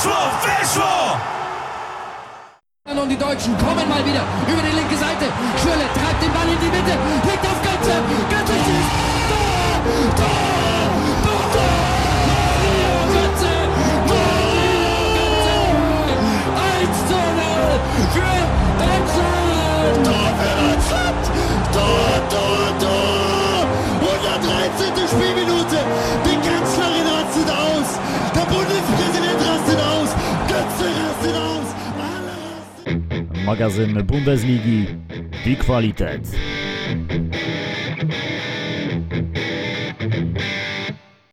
Weszło! Weszło! Und die Deutschen kommen mal wieder über die linke Seite. Schürle treibt den Ball in die Mitte, legt auf Götze. Götze schießt. Tor! Tor! Tor! Mario Götze! Mario Götze! 1 zu 0 für Deutschland! Tor für Deutschland! Tor, Tor, Tor! 113. Spielminute. Magazyn Bundesligi Die Qualität.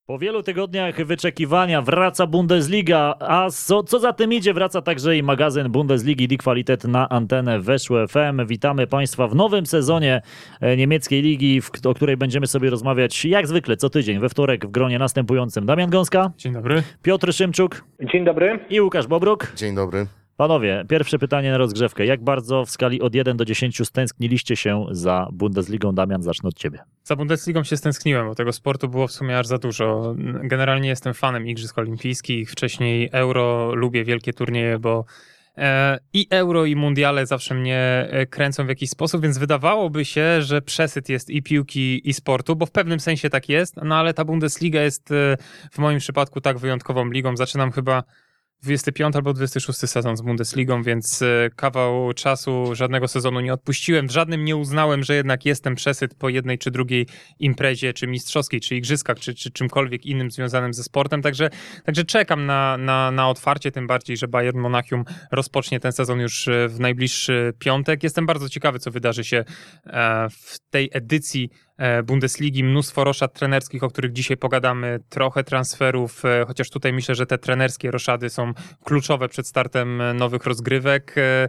Po wielu tygodniach wyczekiwania wraca Bundesliga, a co, co za tym idzie, wraca także i magazyn Bundesligi Die Qualität na antenę Weszło FM. Witamy Państwa w nowym sezonie e, niemieckiej ligi, w, o której będziemy sobie rozmawiać jak zwykle co tydzień, we wtorek w gronie następującym. Damian Gąska, Dzień dobry. Piotr Szymczuk Dzień dobry. i Łukasz Bobruk. Dzień dobry. Panowie, pierwsze pytanie na rozgrzewkę. Jak bardzo w skali od 1 do 10 stęskniliście się za Bundesligą? Damian, zacznę od ciebie. Za Bundesligą się stęskniłem, bo tego sportu było w sumie aż za dużo. Generalnie jestem fanem Igrzysk Olimpijskich, wcześniej Euro, lubię wielkie turnieje, bo e, i Euro, i Mundiale zawsze mnie e, kręcą w jakiś sposób, więc wydawałoby się, że przesyt jest i piłki, i sportu, bo w pewnym sensie tak jest, no ale ta Bundesliga jest e, w moim przypadku tak wyjątkową ligą. Zaczynam chyba 25 albo 26 sezon z Bundesligą, więc e, kawał czasu, żadnego sezonu nie odpuściłem. W żadnym nie uznałem, że jednak jestem przesyt po jednej czy drugiej imprezie, czy mistrzowskiej, czy igrzyskach, czy, czy czymkolwiek innym związanym ze sportem. Także, także czekam na, na, na otwarcie, tym bardziej, że Bayern Monachium rozpocznie ten sezon już e, w najbliższy piątek. Jestem bardzo ciekawy, co wydarzy się e, w tej edycji Bundesligi, mnóstwo roszad trenerskich, o których dzisiaj pogadamy, trochę transferów, e, chociaż tutaj myślę, że te trenerskie roszady są kluczowe przed startem e, nowych rozgrywek. E,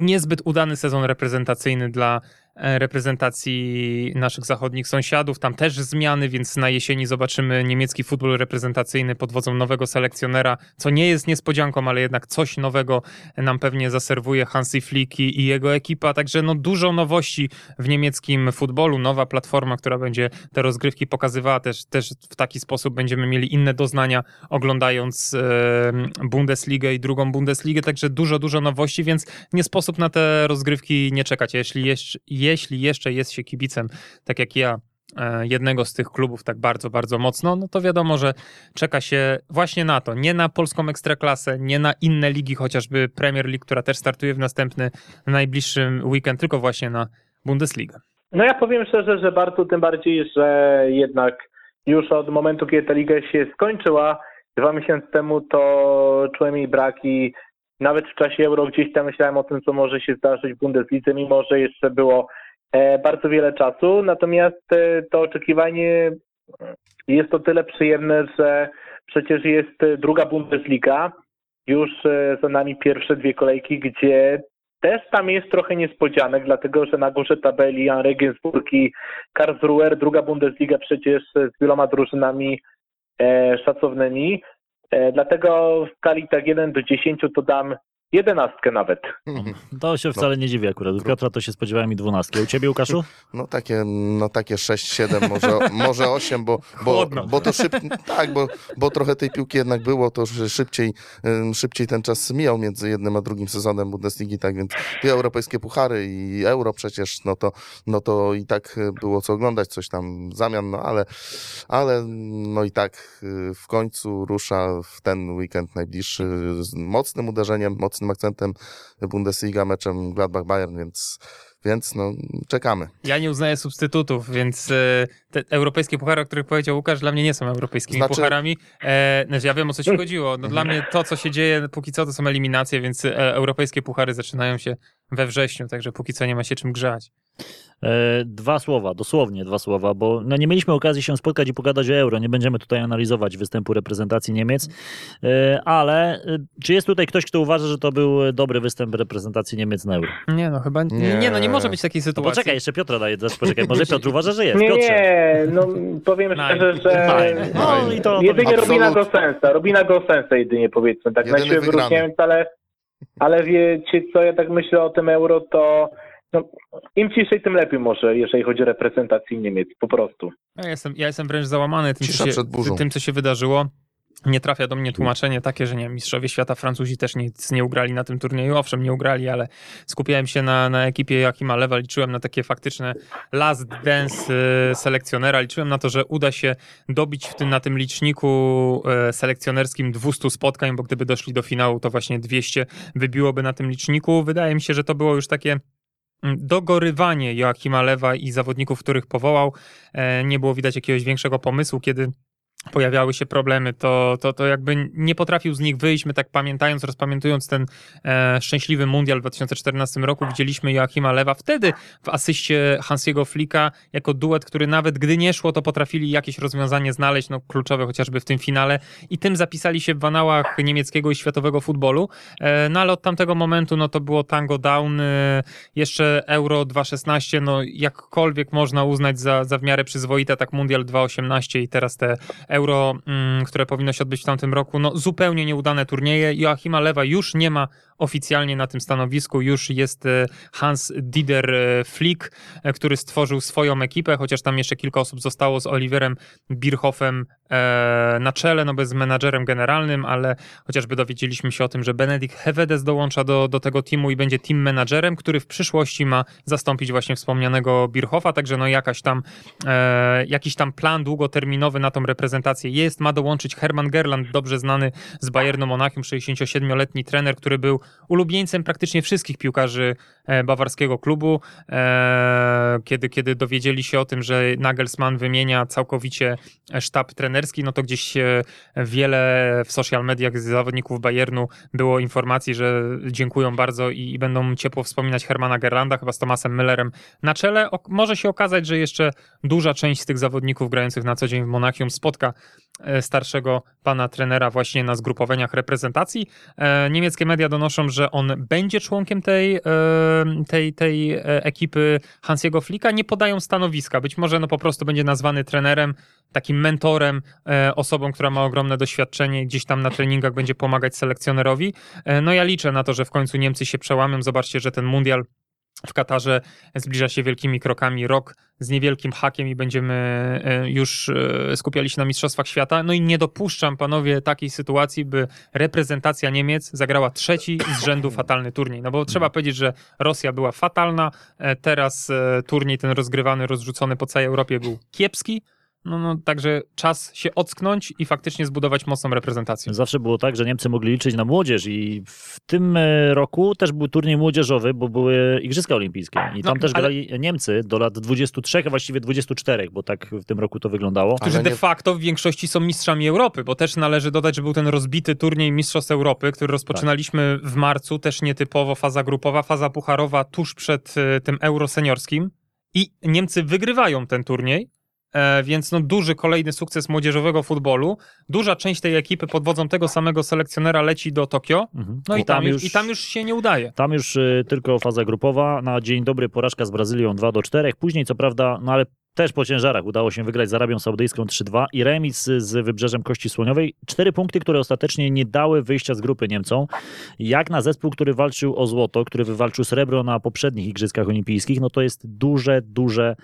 Niezbyt udany sezon reprezentacyjny dla e, reprezentacji naszych zachodnich sąsiadów. Tam też zmiany, więc na jesieni zobaczymy niemiecki futbol reprezentacyjny pod wodzą nowego selekcjonera, co nie jest niespodzianką, ale jednak coś nowego nam pewnie zaserwuje Hansi Flick i jego ekipa. Także no dużo nowości w niemieckim futbolu, nowa platforma, która będzie te rozgrywki pokazywała też, też w taki sposób będziemy mieli inne doznania oglądając e, Bundesligę i drugą Bundesligę, także dużo, dużo nowości, więc nie sposób na te rozgrywki nie czekać. Jeśli, jeszcze, jeśli jeszcze jest się kibicem, tak jak ja, e, jednego z tych klubów tak bardzo, bardzo mocno, no to wiadomo, że czeka się właśnie na to. Nie na polską ekstraklasę, nie na inne ligi, chociażby Premier League, która też startuje w następny, najbliższym weekend, tylko właśnie na Bundesligę. No ja powiem szczerze, że bardzo tym bardziej, że jednak już od momentu, kiedy ta liga się skończyła, dwa miesiące temu, to czułem jej brak i nawet w czasie Euro gdzieś tam myślałem o tym, co może się zdarzyć w Bundeslidze, mimo że jeszcze było e, bardzo wiele czasu. Natomiast e, to oczekiwanie jest to tyle przyjemne, że przecież jest e, druga Bundesliga, już e, za nami pierwsze dwie kolejki, gdzie też tam jest trochę niespodzianek, dlatego że na górze tabeli Jan Regensburg i Karlsruher, druga Bundesliga przecież z wieloma drużynami e, szacownymi. E, dlatego w skali tak 1 do 10 to dam jedenastkę nawet. To się wcale nie dziwi akurat. U Piotra to się spodziewałem i dwunastki. U ciebie, Łukaszu? No takie, no takie 6-7, może, może 8, bo, bo, Chłodno. bo to szyb, tak, bo, bo trochę tej piłki jednak było, to że szybciej, szybciej ten czas mijał między jednym a drugim sezonem Bundesligi, tak więc i europejskie puchary i euro przecież, no to, no to i tak było co oglądać, coś tam w zamian, no ale, ale no i tak y, w końcu rusza w ten weekend najbliższy z mocnym uderzeniem, mocnym akcentem Bundesliga, meczem Gladbach-Bayern, więc, więc no czekamy. Ja nie uznaję substytutów, więc e, te europejskie puchary, o których powiedział Łukasz, dla mnie nie są europejskimi Znaczy- pucharami. E, znaczy ja wiem, o co ci chodziło. No, dla mnie to, co się dzieje, póki co to są eliminacje, więc e, europejskie puchary zaczynają się we wrześniu, także póki co nie ma się czym grzać. E, dwa słowa, dosłownie dwa słowa, bo no nie mieliśmy okazji się spotkać i pogadać o euro. Nie będziemy tutaj analizować występu reprezentacji Niemiec, e, ale e, czy jest tutaj ktoś, kto uważa, że to był dobry występ reprezentacji Niemiec na euro? Nie no, chyba nie, Nie. nie no, nie może być takiej No sytuacji. poczekaj, jeszcze Piotra daje, też poczekaj, może Piotr uważa, że jest. Nie, Piotrze. nie, no powiem szczerze, że Fajnie. No i to, to jedynie Absolut. Robina Gosensa, Robina Gosensa jedynie powiedzmy, tak na wygrany. wyróżniając, ale, ale wiecie co, ja tak myślę o tym euro, to no, im ciszej, tym lepiej może, jeżeli chodzi o reprezentację Niemiec, po prostu. Ja jestem, ja jestem wręcz załamany tym, co się, tym, co się wydarzyło. nie trafia do mnie tłumaczenie takie, że nie mistrzowie świata Francuzi też nic nie ugrali na tym turnieju. Owszem, nie ugrali, ale skupiałem się na, na ekipie Jakima Lewa, liczyłem na takie faktyczne last dance y, selekcjonera, liczyłem na to, że uda się dobić w tym, na tym liczniku y, selekcjonerskim 200 spotkań, bo gdyby doszli do finału, to właśnie 200 wybiłoby na tym liczniku. Wydaje mi się, że to było już takie dogorywanie Joachima Lewa i zawodników, których powołał. E, Nie było widać jakiegoś większego pomysłu, kiedy pojawiały się problemy, to, to, to jakby nie potrafił z nich wyjść. My tak pamiętając, rozpamiętując ten e, szczęśliwy mundial w 2014 roku, widzieliśmy Joachima Lewa wtedy w asyście Hansiego Flicka jako duet, który nawet gdy nie szło, to potrafili jakieś rozwiązanie znaleźć, no kluczowe chociażby w tym finale i tym zapisali się w anałach niemieckiego i światowego futbolu. E, no ale od tamtego momentu, no to było tango down, e, jeszcze Euro 2016, no jakkolwiek można uznać za, za w miarę przyzwoite, tak Mundial 2018 i teraz te Euro, mm, które powinno się odbyć w tamtym roku, no zupełnie nieudane turnieje. Joachima Lewa już nie ma oficjalnie na tym stanowisku, już jest e, Hans Dider e, Flick, e, który stworzył swoją ekipę, chociaż tam jeszcze kilka osób zostało z Oliverem Birchhoffem na czele, no bez menadżerem generalnym, ale chociażby dowiedzieliśmy się o tym, że Benedikt Hevedes dołącza do, do tego teamu i będzie team menadżerem, który w przyszłości ma zastąpić właśnie wspomnianego Birchhoffa, także no jakaś tam, jakiś tam plan długoterminowy na tą reprezentację jest. Ma dołączyć Hermann Gerland, dobrze znany z Bayernu Monachium, 67-letni trener, który był ulubieńcem praktycznie wszystkich piłkarzy e, bawarskiego klubu. E, kiedy, kiedy dowiedzieli się o tym, że Nagelsmann wymienia całkowicie sztab trenerski, no to gdzieś e, wiele w social mediach z zawodników Bayernu było informacji, że dziękują bardzo i, będą ciepło wspominać Hermana Gerlanda, chyba z Tomasem Müllerem na czele. Może się okazać, że jeszcze duża część z tych zawodników grających na co dzień w Monachium spotka starszego pana trenera właśnie na zgrupowaniach reprezentacji. Niemieckie media donoszą, że on będzie członkiem tej, e, tej, tej e, ekipy Hansiego Flicka. Nie podają stanowiska. Być może no po prostu będzie nazwany trenerem, takim mentorem, e, osobą, która ma ogromne doświadczenie i gdzieś tam na treningach będzie pomagać selekcjonerowi. No ja liczę na to, że w końcu Niemcy się przełamią. Zobaczcie, że ten mundial w Katarze zbliża się wielkimi krokami. Rok z niewielkim hakiem i będziemy e, już e, skupiali się na Mistrzostwach Świata. No i nie dopuszczam, panowie, takiej sytuacji, by reprezentacja Niemiec zagrała trzeci z rzędu fatalny turniej. No bo trzeba powiedzieć, że Rosja była fatalna, e, teraz turniej ten rozgrywany, rozrzucony po całej Europie był kiepski. No, no, także czas się ocknąć i faktycznie zbudować mocną reprezentację. Zawsze było tak, że Niemcy mogli liczyć na młodzież i w tym e, roku też był turniej młodzieżowy, bo były Igrzyska Olimpijskie i tam No, też ale- grali Niemcy do lat 23, a właściwie 24, bo tak w tym roku to wyglądało. którzy Ale de nie- facto w większości są mistrzami Europy, bo też należy dodać, że był ten rozbity turniej Mistrzostw Europy, który rozpoczynaliśmy w marcu, też nietypowo faza grupowa, faza pucharowa tuż przed e, tym euro seniorskim i Niemcy wygrywają ten turniej. E, więc no duży kolejny sukces młodzieżowego futbolu. Duża część tej ekipy pod wodzą tego samego selekcjonera leci do Tokio. Mhm. No i tam, już, i tam już się nie udaje. Tam już y, tylko faza grupowa. Na dzień dobry porażka z Brazylią 2 do 4. Później co prawda, no ale też po ciężarach udało się wygrać z Arabią Saudyjską 3-2 i remis z Wybrzeżem Kości Słoniowej. Cztery punkty, które ostatecznie nie dały wyjścia z grupy Niemcom. Jak na zespół, który walczył o złoto, który wywalczył srebro na poprzednich Igrzyskach Olimpijskich, no to jest duże, duże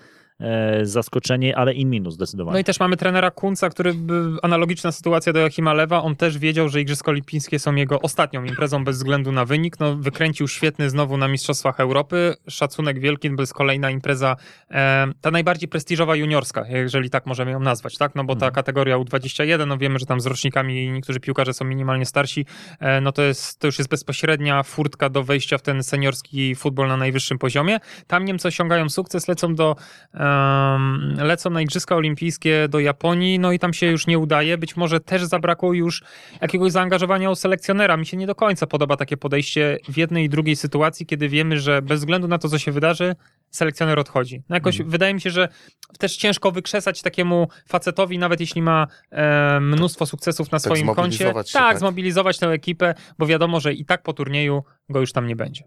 zaskoczenie, ale i minus zdecydowanie. No i też mamy trenera Kunca, który analogiczna sytuacja do Joachima Lewa. On też wiedział, że Igrzyska Olimpijskie są jego ostatnią imprezą bez względu na wynik. No, wykręcił świetny znowu na Mistrzostwach Europy. Szacunek wielki, bo jest kolejna impreza, e, ta najbardziej prestiżowa juniorska, jeżeli tak możemy ją nazwać, tak? No bo ta Mhm. kategoria U21, no wiemy, że tam z rocznikami niektórzy piłkarze są minimalnie starsi, e, no to, jest, to już jest bezpośrednia furtka do wejścia w ten seniorski futbol na najwyższym poziomie. Tam Niemcy osiągają sukces, lecą do lecą na Igrzyska Olimpijskie do Japonii, no i tam się już nie udaje. Być może też zabrakło już jakiegoś zaangażowania u selekcjonera. Mi się nie do końca podoba takie podejście w jednej i drugiej sytuacji, kiedy wiemy, że bez względu na to, co się wydarzy, selekcjoner odchodzi. No jakoś Mhm. wydaje mi się, że też ciężko wykrzesać takiemu facetowi, nawet jeśli ma e, mnóstwo sukcesów na Tak swoim koncie. się, tak, tak. zmobilizować tę ekipę, bo wiadomo, że i tak po turnieju go już tam nie będzie.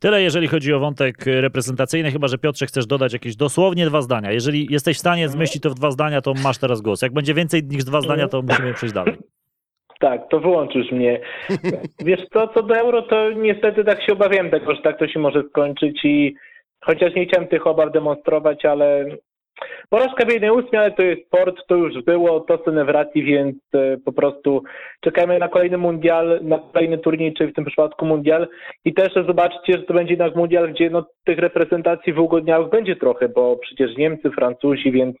Tyle, jeżeli chodzi o wątek reprezentacyjny, chyba że Piotrze chcesz dodać jakieś dosłownie dwa zdania. Jeżeli jesteś w stanie zmieścić to w dwa zdania, to masz teraz głos. Jak będzie więcej niż dwa zdania, to musimy przejść dalej. Tak, to wyłączysz mnie. Wiesz co, co do euro, to niestety tak się obawiałem tego, że tak to się może skończyć i chociaż nie chciałem tych obaw demonstrować, ale porażka w jednej ósmej, ale to jest sport, to już było, to są wracji, więc e, po prostu czekajmy na kolejny mundial, na kolejny turniej, czyli w tym przypadku mundial i też zobaczcie, że to będzie jednak mundial, gdzie no, tych reprezentacji wyugodniałych będzie trochę, bo przecież Niemcy, Francuzi, więc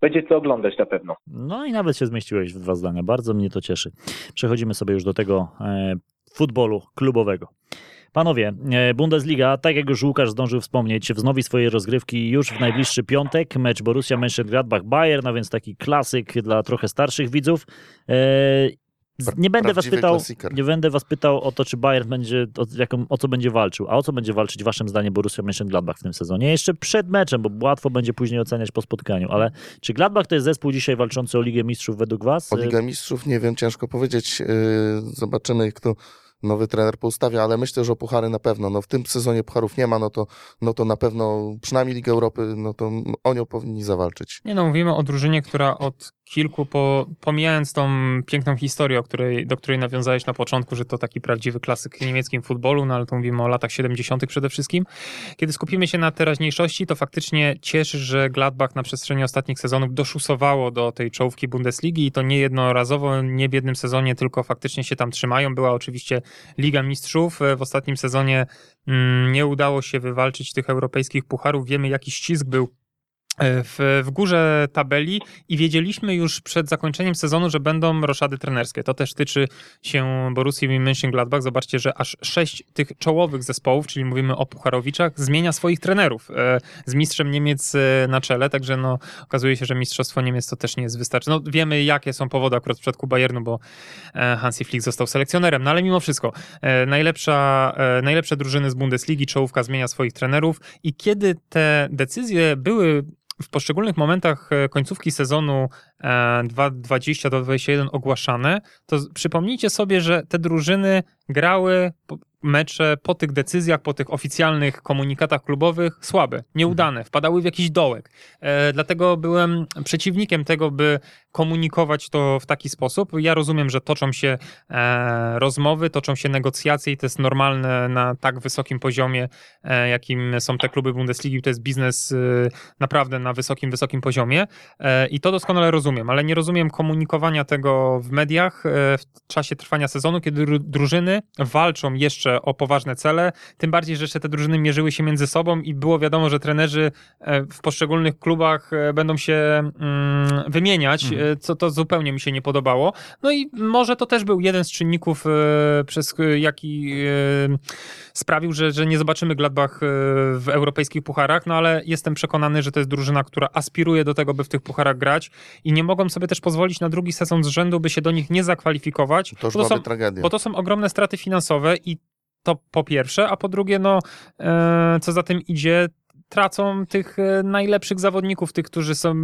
będzie co oglądać na pewno. No i nawet się zmieściłeś w dwa zdania. Bardzo mnie to cieszy. Przechodzimy sobie już do tego e, futbolu klubowego. Panowie, e, Bundesliga, tak jak już Łukasz zdążył wspomnieć, wznowi swoje rozgrywki już w najbliższy piątek. Mecz Borussia Mönchengladbach-Bayern, a więc taki klasyk dla trochę starszych widzów. E, Nie będę was pytał, nie będę was pytał o to, czy Bayern będzie, o, jaką, o co będzie walczył, a o co będzie walczyć waszym zdaniem Borussia Mönchengladbach w tym sezonie? Jeszcze przed meczem, bo łatwo będzie później oceniać po spotkaniu, ale czy Gladbach to jest zespół dzisiaj walczący o Ligę Mistrzów według was? O Ligę Mistrzów nie wiem, ciężko powiedzieć. Yy, Zobaczymy, kto nowy trener poustawia, ale myślę, że o puchary na pewno. No, w tym sezonie pucharów nie ma, no to, no to na pewno przynajmniej Ligę Europy, no to o nią powinni zawalczyć. Nie no, mówimy o drużynie, która od kilku, po, pomijając tą piękną historię, o której, do której nawiązałeś na początku, że to taki prawdziwy klasyk niemieckim futbolu, no ale tu mówimy o latach 70. przede wszystkim. Kiedy skupimy się na teraźniejszości, to faktycznie cieszy, że Gladbach na przestrzeni ostatnich sezonów doszusowało do tej czołówki Bundesligi i to nie jednorazowo, nie w jednym sezonie, tylko faktycznie się tam trzymają. Była oczywiście Liga Mistrzów. W ostatnim sezonie mm, nie udało się wywalczyć tych europejskich pucharów. Wiemy, jaki ścisk był w, w górze tabeli i wiedzieliśmy już przed zakończeniem sezonu, że będą roszady trenerskie. To też tyczy się Borussii Mönchengladbach. Zobaczcie, że aż sześć tych czołowych zespołów, czyli mówimy o Pucharowiczach, zmienia swoich trenerów e, z mistrzem Niemiec e, na czele, także no, okazuje się, że mistrzostwo Niemiec to też nie jest wystarczające. No, wiemy, jakie są powody akurat w przypadku Bayernu, bo e, Hansi Flick został selekcjonerem, no ale mimo wszystko e, najlepsza, e, najlepsze drużyny z Bundesligi, czołówka zmienia swoich trenerów i kiedy te decyzje były w poszczególnych momentach e, końcówki sezonu e, 2020-2021 ogłaszane, to przypomnijcie sobie, że te drużyny grały mecze po tych decyzjach, po tych oficjalnych komunikatach klubowych słabe, nieudane, wpadały w jakiś dołek. E, dlatego byłem przeciwnikiem tego, by komunikować to w taki sposób. Ja rozumiem, że toczą się e, rozmowy, toczą się negocjacje i to jest normalne na tak wysokim poziomie, e, jakim są te kluby Bundesligi. To jest biznes e, naprawdę na wysokim, wysokim poziomie i to doskonale rozumiem, ale nie rozumiem komunikowania tego w mediach e, w czasie trwania sezonu, kiedy ru- drużyny walczą jeszcze o poważne cele, tym bardziej, że jeszcze te drużyny mierzyły się między sobą i było wiadomo, że trenerzy e, w poszczególnych klubach e, będą się mm, wymieniać, e, co to zupełnie mi się nie podobało. No i może to też był jeden z czynników, przez jaki sprawił, że, że nie zobaczymy Gladbach w europejskich pucharach, no ale jestem przekonany, że to jest drużyna, która aspiruje do tego, by w tych pucharach grać i nie mogą sobie też pozwolić na drugi sezon z rzędu, by się do nich nie zakwalifikować, To już bo to, są, tragedia. bo to są ogromne straty finansowe i to po pierwsze, a po drugie, no e, co za tym idzie, tracą tych e, najlepszych zawodników, tych, którzy są,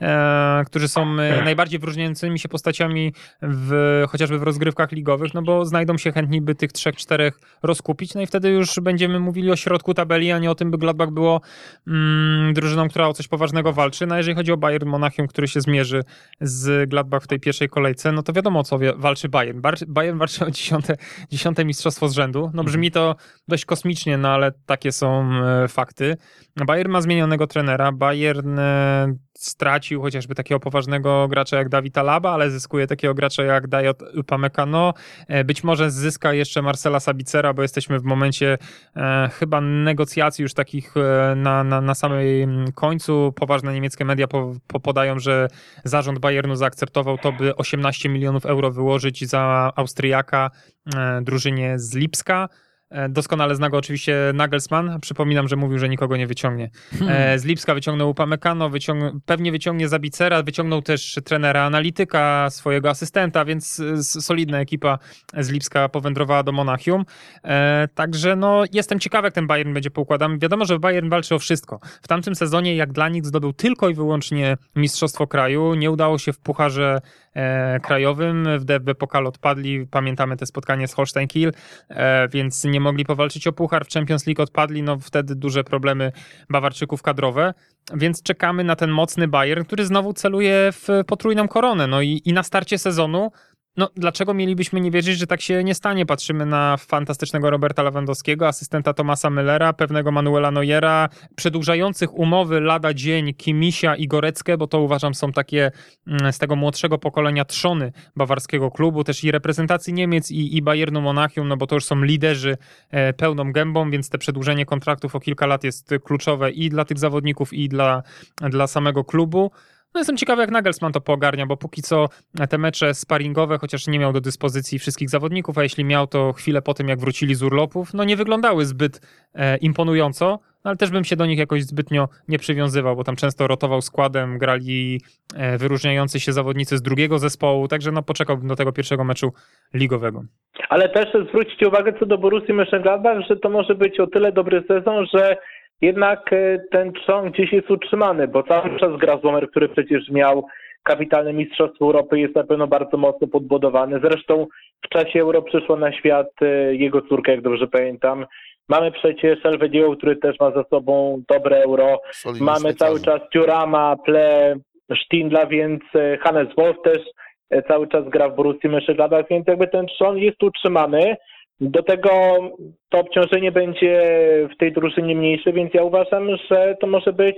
e, którzy są e, najbardziej wyróżniającymi się postaciami w, chociażby w rozgrywkach ligowych, no bo znajdą się chętni, by tych trzech, czterech rozkupić, no i wtedy już będziemy mówili o środku tabeli, a nie o tym, by Gladbach było mm, drużyną, która o coś poważnego walczy. No a jeżeli chodzi o Bayern Monachium, który się zmierzy z Gladbach w tej pierwszej kolejce, no to wiadomo o co walczy Bayern. Bayern walczy o dziesiąte, dziesiąte mistrzostwo z rzędu. No brzmi to dość kosmicznie, no ale takie są e, fakty. Bayern ma zmienionego trenera, Bayern e, stracił chociażby takiego poważnego gracza jak Dawid Alaba, ale zyskuje takiego gracza jak Dayot Upamecano. E, Być może zyska jeszcze Marcela Sabicera, bo jesteśmy w momencie e, chyba negocjacji już takich e, na, na, na samym końcu. Poważne niemieckie media po, po podają, że zarząd Bayernu zaakceptował to, by 18 milionów euro wyłożyć za Austriaka e, drużynie z Lipska. E, Doskonale zna go oczywiście Nagelsmann. Przypominam, że mówił, że nikogo nie wyciągnie. E, Z Lipska wyciągnął Upamecano, wyciąg... pewnie wyciągnie Zabicera, wyciągnął też trenera analityka, swojego asystenta, więc e, solidna ekipa z Lipska powędrowała do Monachium. Także no, jestem ciekawy, jak ten Bayern będzie poukładany. Wiadomo, że Bayern walczy o wszystko. W tamtym sezonie, jak dla nich, zdobył tylko i wyłącznie Mistrzostwo Kraju. Nie udało się w Pucharze Krajowym. W DFB Pokal odpadli. Pamiętamy te spotkanie z Holstein Kiel, e, więc nie mogli powalczyć o Puchar. W Champions League odpadli. No wtedy duże problemy Bawarczyków kadrowe. Więc czekamy na ten mocny Bayern, który znowu celuje w potrójną koronę. No i, i na starcie sezonu no, dlaczego mielibyśmy nie wierzyć, że tak się nie stanie? Patrzymy na fantastycznego Roberta Lewandowskiego, asystenta Tomasa Müllera, pewnego Manuela Neuera, przedłużających umowy lada dzień Kimisia i Goreckę, bo to uważam są takie mm, z tego młodszego pokolenia trzony bawarskiego klubu, też i reprezentacji Niemiec i, i Bayernu Monachium, no bo to już są liderzy e, pełną gębą, więc te przedłużenie kontraktów o kilka lat jest kluczowe i dla tych zawodników, i dla, dla samego klubu. No jestem ciekawy, jak Nagelsmann to poogarnia, bo póki co te mecze sparingowe, chociaż nie miał do dyspozycji wszystkich zawodników, a jeśli miał, to chwilę po tym, jak wrócili z urlopów, no nie wyglądały zbyt e, imponująco, no ale też bym się do nich jakoś zbytnio nie przywiązywał, bo tam często rotował składem, grali e, wyróżniający się zawodnicy z drugiego zespołu, także no poczekałbym do tego pierwszego meczu ligowego. Ale też zwróćcie uwagę co do Borussii Mönchengladbach, że to może być o tyle dobry sezon, że jednak e, ten trzon gdzieś jest utrzymany, bo cały czas Graswomer, który przecież miał kapitalne Mistrzostwo Europy, jest na pewno bardzo mocno podbudowany. Zresztą w czasie Euro przyszła na świat e, jego córka, jak dobrze pamiętam. Mamy przecież Elwediego, który też ma za sobą dobre Euro. Mamy cały czas Dziurama, Ple, Stindla, więc e, Hannes Wolf też cały czas gra w Borussii Mönchengladbach, więc jakby ten trzon jest utrzymany. Do tego to obciążenie będzie w tej drużynie mniejsze, więc ja uważam, że to może być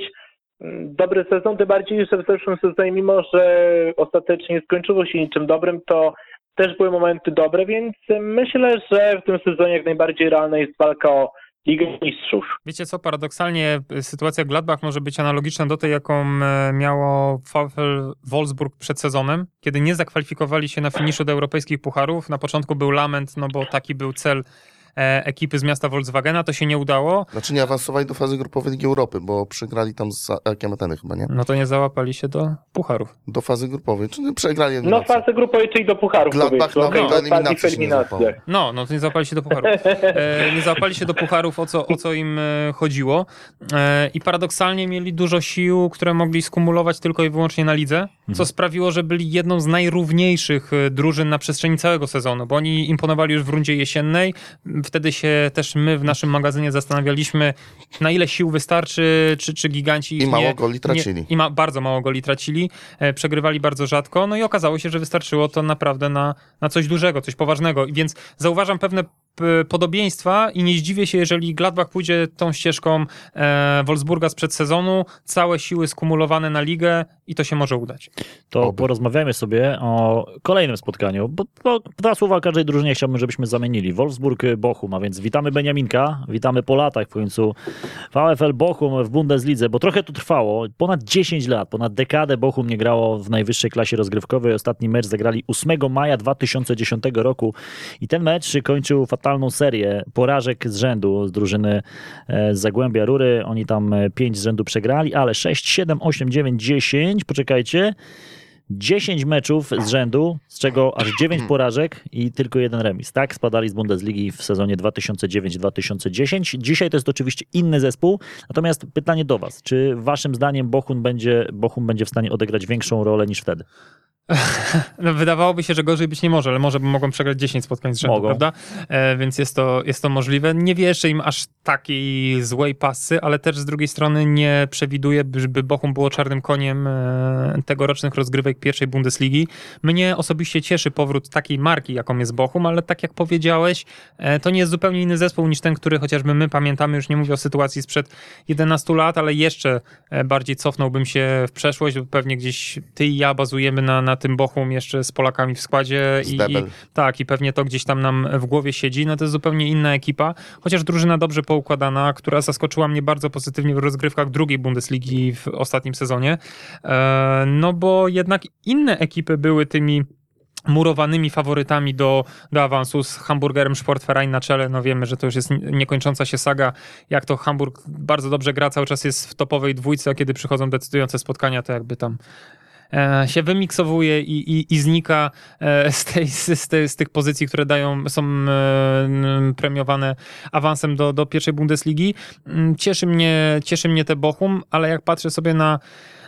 mm, dobry sezon, tym bardziej, że w zeszłym sezonie, mimo że ostatecznie skończyło się niczym dobrym, to też były momenty dobre, więc myślę, że w tym sezonie jak najbardziej realna jest walka o Ligę Mistrzów. Wiecie co, paradoksalnie y, sytuacja Gladbach może być analogiczna do tej, jaką e, miało VfL Wolfsburg przed sezonem, kiedy nie zakwalifikowali się na finiszu do europejskich pucharów. Na początku był lament, no bo taki był cel e, ekipy z miasta Volkswagena, to się nie udało. Znaczy nie awansowali do fazy grupowej Ligi Europy, bo przegrali tam z Akiem Ateny chyba, nie? No to nie załapali się do pucharów. Do fazy grupowej, czyli przegrali No eliminację. fazę grupowej, czyli do pucharów Gladbach nawet okej, do eliminacji się nie. No, no to nie załapali się do pucharów. E, nie załapali się do pucharów, o co, o co im e, chodziło. E, I paradoksalnie mieli dużo sił, które mogli skumulować tylko i wyłącznie na lidze, co sprawiło, że byli jedną z najrówniejszych e, drużyn na przestrzeni całego sezonu, bo oni imponowali już w rundzie jesiennej. Wtedy się też my w naszym magazynie zastanawialiśmy, na ile sił wystarczy, czy, czy giganci I mało nie, goli tracili. Nie, I ma, bardzo mało goli tracili, e, przegrywali bardzo rzadko, no i okazało się, że wystarczyło to naprawdę na, na coś dużego, coś poważnego. I Więc zauważam pewne podobieństwa i nie zdziwię się, jeżeli Gladbach pójdzie tą ścieżką e, Wolfsburga sprzed sezonu, całe siły skumulowane na ligę i to się może udać. To Oby. porozmawiajmy sobie o kolejnym spotkaniu, bo, bo dwa słowa o każdej drużynie chciałbym, żebyśmy zamienili. Wolfsburg-Bochum, a więc witamy Beniaminka, witamy po latach w końcu VfL Bochum w Bundeslidze, bo trochę to trwało, ponad 10 lat, ponad dekadę Bochum nie grało w najwyższej klasie rozgrywkowej. Ostatni mecz zagrali 8 maja 2010 roku i ten mecz kończył fatalną serię porażek z rzędu z drużyny e, z Zagłębia Rury. Oni tam 5 z rzędu przegrali, ale 6, 7, 8, 9, 10, poczekajcie, 10 meczów z rzędu, z czego aż 9 porażek i tylko jeden remis. Tak spadali z Bundesligi w sezonie 2009-2010. Dzisiaj to jest oczywiście inny zespół. Natomiast pytanie do Was. Czy waszym zdaniem Bochum będzie, Bochum będzie w stanie odegrać większą rolę niż wtedy? No, wydawałoby się, że gorzej być nie może, ale może by mogą przegrać 10 spotkań z rzędu, Mogą. prawda? E, więc jest to, jest to możliwe. Nie wierzę im aż takiej złej pasy, ale też z drugiej strony nie przewiduję, by- żeby Bochum było czarnym koniem e, tegorocznych rozgrywek pierwszej Bundesligi. Mnie osobiście cieszy powrót takiej marki, jaką jest Bochum, ale tak jak powiedziałeś, e, to nie jest zupełnie inny zespół niż ten, który chociażby my pamiętamy, już nie mówię o sytuacji sprzed 11 lat, ale jeszcze e, bardziej cofnąłbym się w przeszłość, bo pewnie gdzieś ty i ja bazujemy na, na tym Bochum jeszcze z Polakami w składzie i, i tak, i pewnie to gdzieś tam nam w głowie siedzi. No to jest zupełnie inna ekipa, chociaż drużyna dobrze poukładana, która zaskoczyła mnie bardzo pozytywnie w rozgrywkach drugiej Bundesligi w ostatnim sezonie. E, no bo jednak inne ekipy były tymi murowanymi faworytami do, do awansu z Hamburgerem Sportverein na czele. No wiemy, że to już jest niekończąca się saga, jak to Hamburg bardzo dobrze gra, cały czas jest w topowej dwójce, a kiedy przychodzą decydujące spotkania, to jakby tam się wymiksowuje i, i, i znika e, z, tej, z, tej, z tych pozycji, które dają, są e, premiowane awansem do, do pierwszej Bundesligi. Mm, Cieszy mnie, cieszy mnie te Bochum, ale jak patrzę sobie na,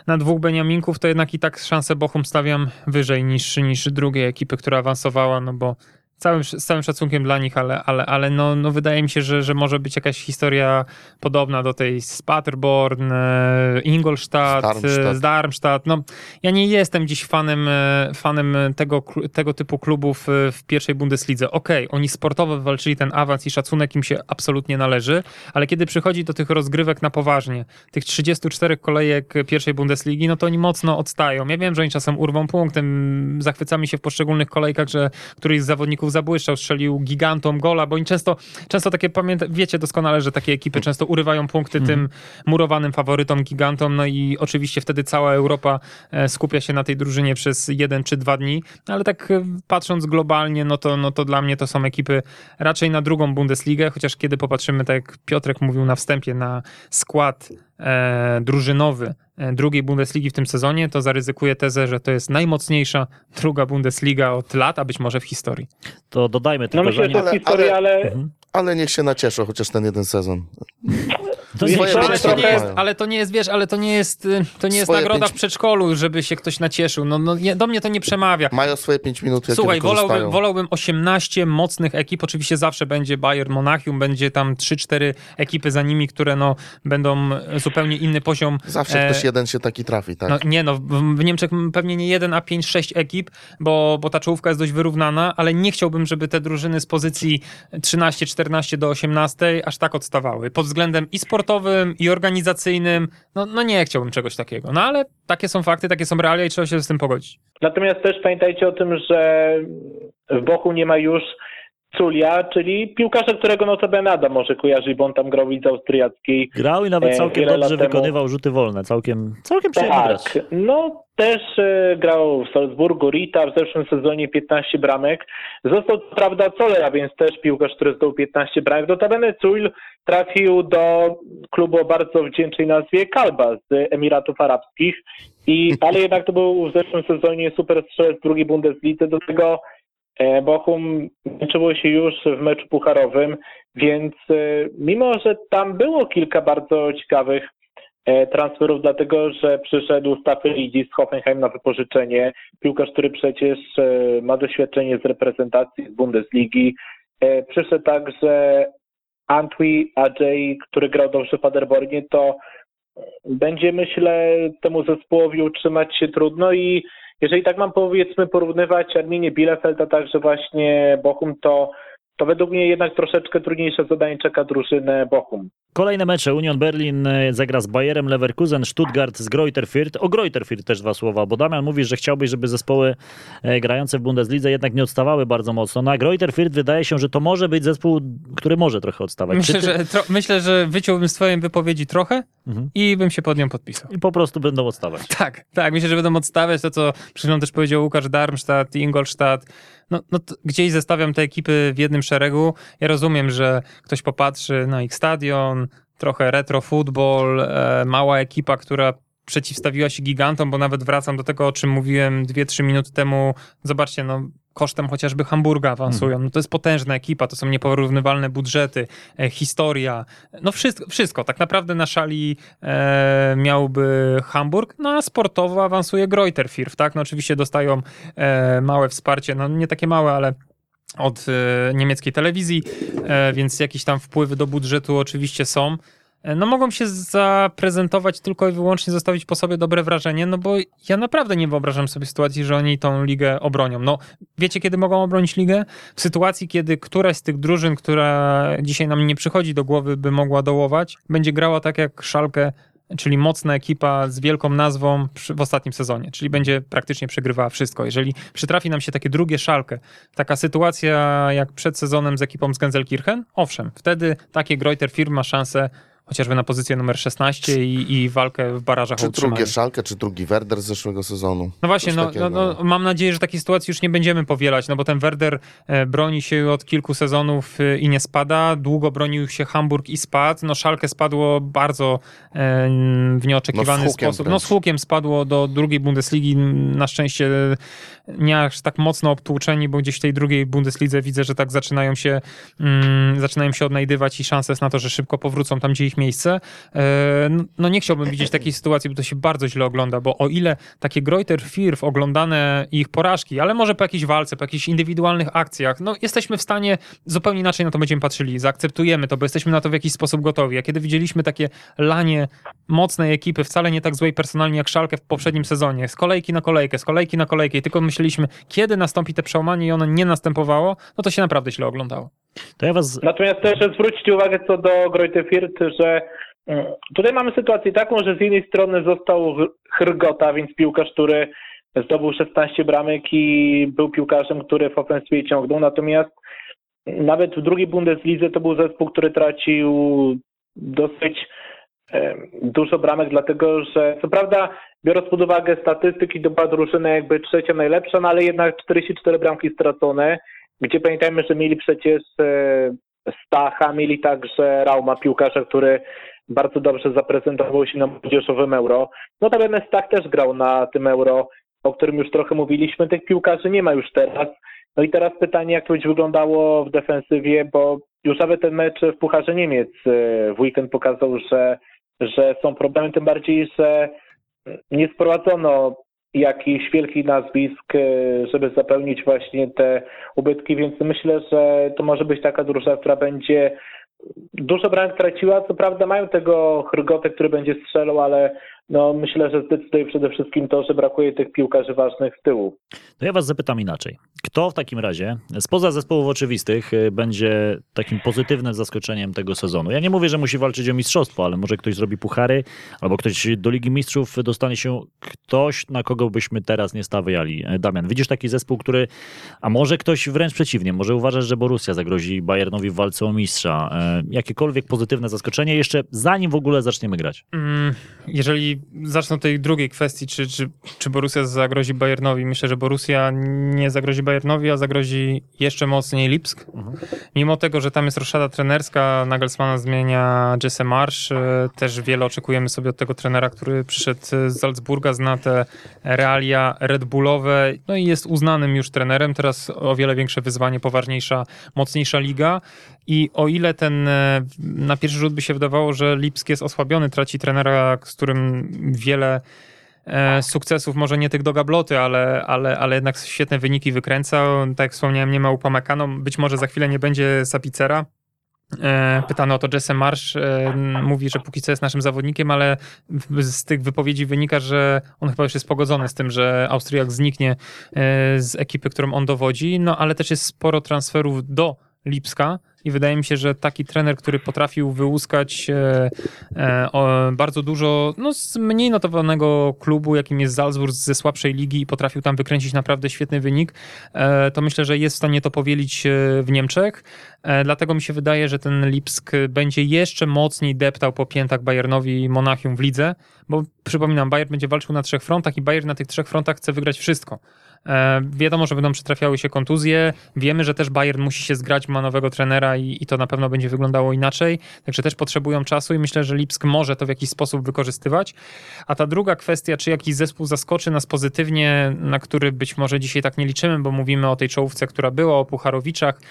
na dwóch Beniaminków, to jednak i tak szansę Bochum stawiam wyżej niż, niż drugiej ekipy, która awansowała, no bo całym, z całym szacunkiem dla nich, ale, ale, ale no, no wydaje mi się, że, że może być jakaś historia podobna do tej z Paderborn, e, Ingolstadt, Darmstadt. e, z Darmstadt. No, ja nie jestem dziś fanem, e, fanem tego, tego typu klubów w pierwszej Bundeslidze. Okej, oni sportowo walczyli ten awans i szacunek im się absolutnie należy, ale kiedy przychodzi do tych rozgrywek na poważnie, tych 34 kolejek pierwszej Bundesligi, no to oni mocno odstają. Ja wiem, że oni czasem urwą punktem, zachwycamy się w poszczególnych kolejkach, że któryś z zawodników zabłyszczał, strzelił gigantom gola, bo oni często, często takie pamięta, wiecie doskonale, że takie ekipy często urywają punkty tym murowanym faworytom, gigantom, no i oczywiście wtedy cała Europa e, skupia się na tej drużynie przez jeden czy dwa dni, No ale tak e, patrząc globalnie, no to, no to dla mnie to są ekipy raczej na drugą Bundesligę, chociaż kiedy popatrzymy, tak jak Piotrek mówił na wstępie, na skład drużynowy e, drugiej Bundesligi w tym sezonie, to zaryzykuję tezę, że to jest najmocniejsza druga Bundesliga od lat, a być może w historii. To dodajmy No tylko, myślę, że to Ale- historia, ale, Mhm. Ale niech się nacieszą chociaż ten jeden sezon. To Swoje ale, to trochę- nie jest, ale to nie jest, wiesz, ale to nie jest, y, to nie jest Swoje nagroda pięć- w przedszkolu, żeby się ktoś nacieszył. No, no nie, do mnie to nie przemawia. Mają swoje 5 minut, jakie Słuchaj, wolałbym, wolałbym 18 mocnych ekip. Oczywiście zawsze będzie Bayern Monachium, będzie tam 3-4 ekipy za nimi, które no, będą zupełnie inny poziom. Zawsze e, ktoś jeden się taki trafi, tak? No, nie no, w, Niemczech pewnie nie jeden, a 5-6 ekip, bo, bo ta czołówka jest dość wyrównana, ale nie chciałbym, żeby te drużyny z pozycji 13-14 do 18 aż tak odstawały. Pod względem i sportowym, i organizacyjnym, no, no nie chciałbym czegoś takiego. No ale takie są fakty, takie są realia i trzeba się z tym pogodzić. natomiast też pamiętajcie o tym, że w Bochu nie ma już Culia, czyli piłkarza, którego notabene Adam może kojarzy, bo on tam grał w lidze austriackiej. grał i nawet e, całkiem dobrze temu. wykonywał rzuty wolne. Całkiem, całkiem przyjemny gracz. Tak, no też e, grał w Salzburgu, Rita w zeszłym sezonie 15 bramek. Został prawda Colera, więc też piłkarz, który zdobył 15 bramek. Notabene Cul trafił do klubu o bardzo wdzięcznej nazwie Kalba z Emiratów Arabskich, i, ale jednak to był w zeszłym sezonie super strzelec drugiej Bundeslidze. Do tego Bochum męczyło się już w meczu pucharowym, więc e, mimo, że tam było kilka bardzo ciekawych e, transferów, dlatego że przyszedł Staffel z Hoffenheim na wypożyczenie. Piłkarz, który przecież e, ma doświadczenie z reprezentacji z Bundesligi. E, Przyszedł także Antwi Ajay, który grał dobrze w Paderbornie, to będzie, myślę, temu zespołowi utrzymać się trudno i jeżeli tak mam powiedzmy porównywać Arminie Bielefeld, a także właśnie Bochum, to, to według mnie jednak troszeczkę trudniejsze zadanie czeka drużynę Bochum. Kolejne mecze. Union Berlin e, zagra z Bayerem Leverkusen, Stuttgart z Greuther Fürth. O Greuther Fürth też dwa słowa, bo Damian mówi, że chciałbyś, żeby zespoły e, grające w Bundeslidze jednak nie odstawały bardzo mocno. Na Greuther Fürth wydaje się, że to może być zespół, który może trochę odstawać. Myślę, ty- że, tro, myślę, że wyciąłbym z twojej wypowiedzi trochę Mhm. i bym się pod nią podpisał. I po prostu będą odstawać. Tak, tak. Myślę, że będą odstawiać to, co przed chwilą też powiedział Łukasz Darmstadt, Ingolstadt. No, no gdzieś zestawiam te ekipy w jednym szeregu. Ja rozumiem, że ktoś popatrzy na ich stadion, trochę retro football, e, mała ekipa, która przeciwstawiła się gigantom, bo nawet wracam do tego, o czym mówiłem 2-3 minuty temu. Zobaczcie, no kosztem chociażby Hamburga awansują. No to jest potężna ekipa, to są nieporównywalne budżety, e, historia, no wszystko, wszystko. Tak naprawdę na szali e, miałby Hamburg, no a sportowo awansuje Greuther Fürth, tak? No oczywiście dostają e, małe wsparcie, no nie takie małe, ale od e, niemieckiej telewizji, e, więc jakieś tam wpływy do budżetu oczywiście są. E, No mogą się zaprezentować tylko i wyłącznie zostawić po sobie dobre wrażenie, no bo ja naprawdę nie wyobrażam sobie sytuacji, że oni tą ligę obronią. No wiecie kiedy mogą obronić ligę? W sytuacji, kiedy któraś z tych drużyn, która dzisiaj nam nie przychodzi do głowy, by mogła dołować, będzie grała tak jak Szalkę, czyli mocna ekipa z wielką nazwą w ostatnim sezonie, czyli będzie praktycznie przegrywała wszystko. Jeżeli przytrafi nam się takie drugie Szalkę, taka sytuacja jak przed sezonem z ekipą z Genzelkirchen, owszem, wtedy takie Greuter firm ma szansę chociażby na pozycję numer 16 i, i walkę w barażach Czy drugie Szalkę, czy drugi Werder z zeszłego sezonu. No właśnie, no, takiego, no, no, mam nadzieję, że takiej sytuacji już nie będziemy powielać, no bo ten Werder e, broni się od kilku sezonów e, i nie spada. Długo bronił się Hamburg i spadł. No Szalkę spadło bardzo e, w nieoczekiwany No sposób. No wręcz. z hukiem spadło do drugiej Bundesligi. Na szczęście nie aż tak mocno obtłuczeni, bo gdzieś w tej drugiej Bundeslidze widzę, że tak zaczynają się, mm, zaczynają się odnajdywać i szanse jest na to, że szybko powrócą tam, gdzie ich miejsce. E, no nie chciałbym widzieć takiej sytuacji, bo to się bardzo źle ogląda, bo o ile takie Greuter Firw oglądane ich porażki, ale może po jakiejś walce, po jakichś indywidualnych akcjach, no jesteśmy w stanie zupełnie inaczej na to będziemy patrzyli, zaakceptujemy to, bo jesteśmy na to w jakiś sposób gotowi. A kiedy widzieliśmy takie lanie mocnej ekipy, wcale nie tak złej personalnie jak Szalkę w poprzednim sezonie, z kolejki na kolejkę, z kolejki na kolejkę i tylko myśleliśmy, kiedy nastąpi te przełamanie i ono nie następowało, no to się naprawdę źle oglądało. To ja was... Natomiast też zwróćcie uwagę co do Grojty Firt, że mm, tutaj mamy sytuację taką, że z jednej strony został Hrgota, więc piłkarz, który zdobył 16 bramek i był piłkarzem, który w ofensywie ciągnął, natomiast nawet w drugiej Bundeslidze to był zespół, który tracił dosyć dużo bramek, dlatego że co prawda biorąc pod uwagę statystyki, to była drużyna jakby trzecia najlepsza, no ale jednak 44 bramki stracone, gdzie pamiętajmy, że mieli przecież e, Stacha, mieli także Rauma, piłkarza, który bardzo dobrze zaprezentował się na młodzieżowym Euro. Notabene Stach też grał na tym Euro, o którym już trochę mówiliśmy. Tych piłkarzy nie ma już teraz. No i teraz pytanie, jak to będzie wyglądało w defensywie, bo już nawet ten mecz w Pucharze Niemiec e, w weekend pokazał, że, że są problemy, tym bardziej, że nie sprowadzono jakichś wielkich nazwisk, e, żeby zapełnić właśnie te ubytki, więc myślę, że to może być taka drużyna, która będzie dużo bramek traciła. Co prawda mają tego Hrgotę, który będzie strzelał, ale no myślę, że zdecyduje przede wszystkim to, że brakuje tych piłkarzy ważnych z tyłu. To ja was zapytam inaczej. Kto w takim razie, spoza zespołów oczywistych, y, będzie takim pozytywnym zaskoczeniem tego sezonu? Ja nie mówię, że musi walczyć o mistrzostwo, ale może ktoś zrobi puchary, albo ktoś do Ligi Mistrzów dostanie się ktoś, na kogo byśmy teraz nie stawiali. E, Damian, widzisz taki zespół, który, a może ktoś wręcz przeciwnie, może uważasz, że Borussia zagrozi Bayernowi w walce o mistrza. E, jakiekolwiek pozytywne zaskoczenie jeszcze zanim w ogóle zaczniemy grać? Mm, zacznę od tej drugiej kwestii, czy, czy, czy Borussia zagrozi Bayernowi, myślę, że Borussia nie zagrozi Bayernowi, a zagrozi jeszcze mocniej Lipsk. Mhm. Mimo tego, że tam jest roszada trenerska, Nagelsmana zmienia Jesse Marsz, e, też wiele oczekujemy sobie od tego trenera, który przyszedł z Salzburga, zna te realia Red Bullowe, no i jest uznanym już trenerem, teraz o wiele większe wyzwanie, poważniejsza, mocniejsza liga i o ile ten e, na pierwszy rzut by się wydawało, że Lipsk jest osłabiony, traci trenera, z którym wiele e, sukcesów, może nie tych do gabloty, ale, ale, ale jednak świetne wyniki wykręca. Tak jak wspomniałem, nie ma Upamecano, być może za chwilę nie będzie Sapicera. E, pytano o to Jesse Marsz, mówi, że póki co jest naszym zawodnikiem, ale z tych wypowiedzi wynika, że on chyba już jest pogodzony z tym, że Austriak zniknie z ekipy, którą on dowodzi, no ale też jest sporo transferów do Lipska, i wydaje mi się, że taki trener, który potrafił wyłuskać e, e, bardzo dużo no, z mniej notowanego klubu, jakim jest Salzburg ze słabszej ligi i potrafił tam wykręcić naprawdę świetny wynik, e, to myślę, że jest w stanie to powielić w Niemczech. Dlatego mi się wydaje, że ten Lipsk będzie jeszcze mocniej deptał po piętach Bayernowi i Monachium w lidze, bo przypominam, Bayern będzie walczył na trzech frontach i Bayern na tych trzech frontach chce wygrać wszystko. E, wiadomo, że będą przytrafiały się kontuzje. Wiemy, że też Bayern musi się zgrać, ma nowego trenera i, i to na pewno będzie wyglądało inaczej. Także też potrzebują czasu i myślę, że Lipsk może to w jakiś sposób wykorzystywać. A ta druga kwestia, czy jakiś zespół zaskoczy nas pozytywnie, na który być może dzisiaj tak nie liczymy, bo mówimy o tej czołówce, która była, o Pucharowiczach.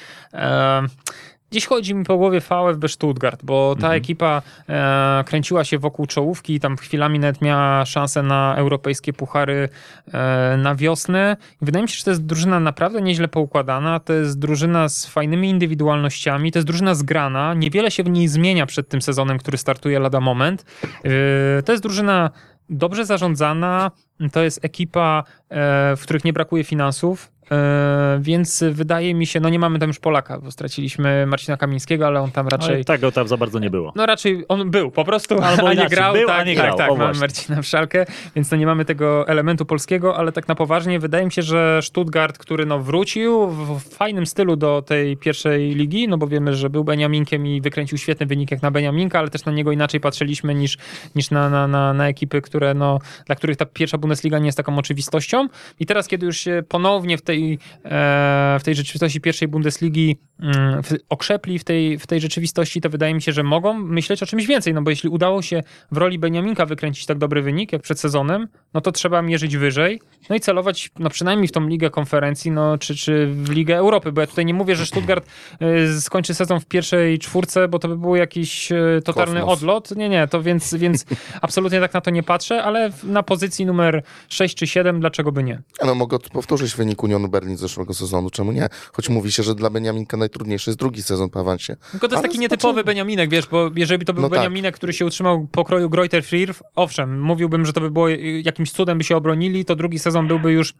Dziś chodzi mi po głowie VfB Stuttgart, bo ta mhm. ekipa e, kręciła się wokół czołówki i tam chwilami nawet miała szansę na europejskie puchary e, na wiosnę. I wydaje mi się, że to jest drużyna naprawdę nieźle poukładana. To jest drużyna z fajnymi indywidualnościami, to jest drużyna zgrana. Niewiele się w niej zmienia przed tym sezonem, który startuje lada moment. E, to jest drużyna dobrze zarządzana, to jest ekipa, e, w których nie brakuje finansów. E, więc wydaje mi się, no nie mamy tam już Polaka, bo straciliśmy Marcina Kamińskiego, ale on tam raczej... Ale tego tam za bardzo nie było. No raczej on był po prostu, Albo a nie grał. Był, tak, a nie tak, grał. tak, mamy Marcina Wszalkę, więc no nie mamy tego elementu polskiego, ale tak na poważnie wydaje mi się, że Stuttgart, który no wrócił w fajnym stylu do tej pierwszej ligi, no bo wiemy, że był Beniaminkiem i wykręcił świetny wynik jak na Beniaminka, ale też na niego inaczej patrzyliśmy niż, niż na, na, na, na ekipy, które no, dla których ta pierwsza Bundesliga nie jest taką oczywistością. I teraz, kiedy już się ponownie w tej tej, e, w tej rzeczywistości pierwszej Bundesligi mm, w, okrzepli w tej, w tej rzeczywistości, to wydaje mi się, że mogą myśleć o czymś więcej, no bo jeśli udało się w roli Beniaminka wykręcić tak dobry wynik, jak przed sezonem, no to trzeba mierzyć wyżej, no i celować no przynajmniej w tą Ligę Konferencji, no czy, czy w Ligę Europy, bo ja tutaj nie mówię, że Stuttgart y, skończy sezon w pierwszej czwórce, bo to by był jakiś y, totalny Kosmos. odlot. Nie, nie, to więc, więc absolutnie tak na to nie patrzę, ale na pozycji numer 6 czy 7, dlaczego by nie? No mogę powtórzyć wynik Unionu Berlin z zeszłego sezonu, czemu nie? Choć mówi się, że dla Beniaminka najtrudniejszy jest drugi sezon po awansie. Tylko to jest Ale taki nietypowy Beniaminek, wiesz, bo jeżeli by to był No tak. Beniaminek, który się utrzymał pokroju Greuter Frirf, owszem, mówiłbym, że to by było jakimś cudem by się obronili, to drugi sezon byłby już,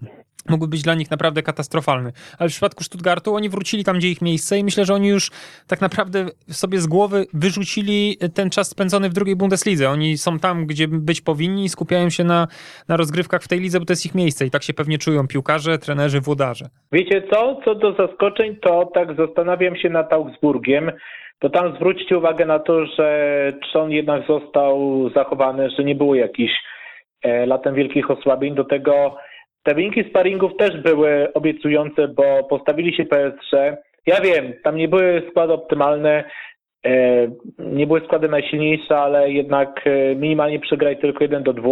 mógłby być dla nich naprawdę katastrofalny. Ale w przypadku Stuttgartu oni wrócili tam, gdzie ich miejsce i myślę, że oni już tak naprawdę sobie z głowy wyrzucili ten czas spędzony w drugiej Bundeslidze. Oni są tam, gdzie być powinni i skupiają się na, na rozgrywkach w tej lidze, bo to jest ich miejsce i tak się pewnie czują piłkarze, trenerzy, włodarze. Wiecie co? Co do zaskoczeń, to tak zastanawiam się nad Augsburgiem, bo tam zwróćcie uwagę na to, że Trzon jednak został zachowany, że nie było jakichś e, latem wielkich osłabień. Do tego te wyniki sparingów też były obiecujące, bo postawili się PSG. Ja wiem, tam nie były składy optymalne, e, nie były składy najsilniejsze, ale jednak e, minimalnie przegrali tylko 1 do 2.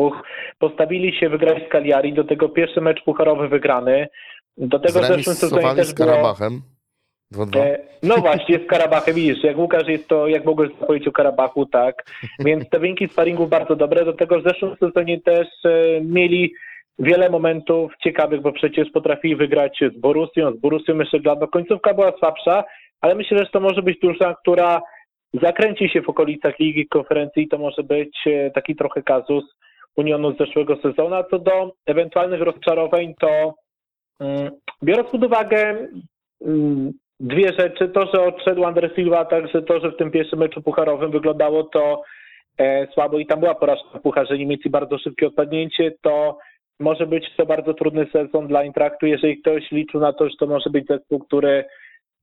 Postawili się wygrać z Cagliari, do tego pierwszy mecz pucharowy wygrany. Do tego w zeszłym sezonie też z było... Karabachem. 2-2. E, No właśnie, z Karabachem, widzisz, jak Łukasz jest to, jak mogłeś powiedzieć o Karabachu, tak. Więc te wyniki sparingów bardzo dobre, do tego w zeszłym sezonie też e, mieli wiele momentów ciekawych, bo przecież potrafili wygrać z Borussią, z Borussią Mönchengladbach. Końcówka była słabsza, ale myślę, że to może być drużyna, która zakręci się w okolicach Ligi Konferencji i to może być e, taki trochę kazus Unionu z zeszłego sezonu. A co do ewentualnych rozczarowań, to biorąc pod uwagę mm, dwie rzeczy. To, że odszedł Andres Silva, a także to, że w tym pierwszym meczu pucharowym wyglądało to e, słabo i tam była porażka w Pucharze Niemiec i bardzo szybkie odpadnięcie, to może być to bardzo trudny sezon dla Intraktu, jeżeli ktoś liczył na to, że to może być zespół, który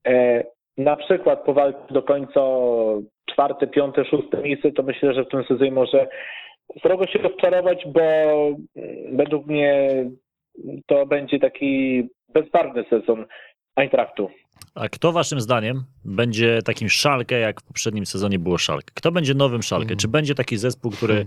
e, na przykład powalczy do końca czwarte, piąte, szóste miejsce, to myślę, że w tym sezonie może srogo się rozczarować, bo mm, według mnie to będzie taki bezbarwny sezon Eintrachtu. A kto waszym zdaniem będzie takim szalkę, jak w poprzednim sezonie było szalkę? Kto będzie nowym szalkę? Mhm. Czy będzie taki zespół, który...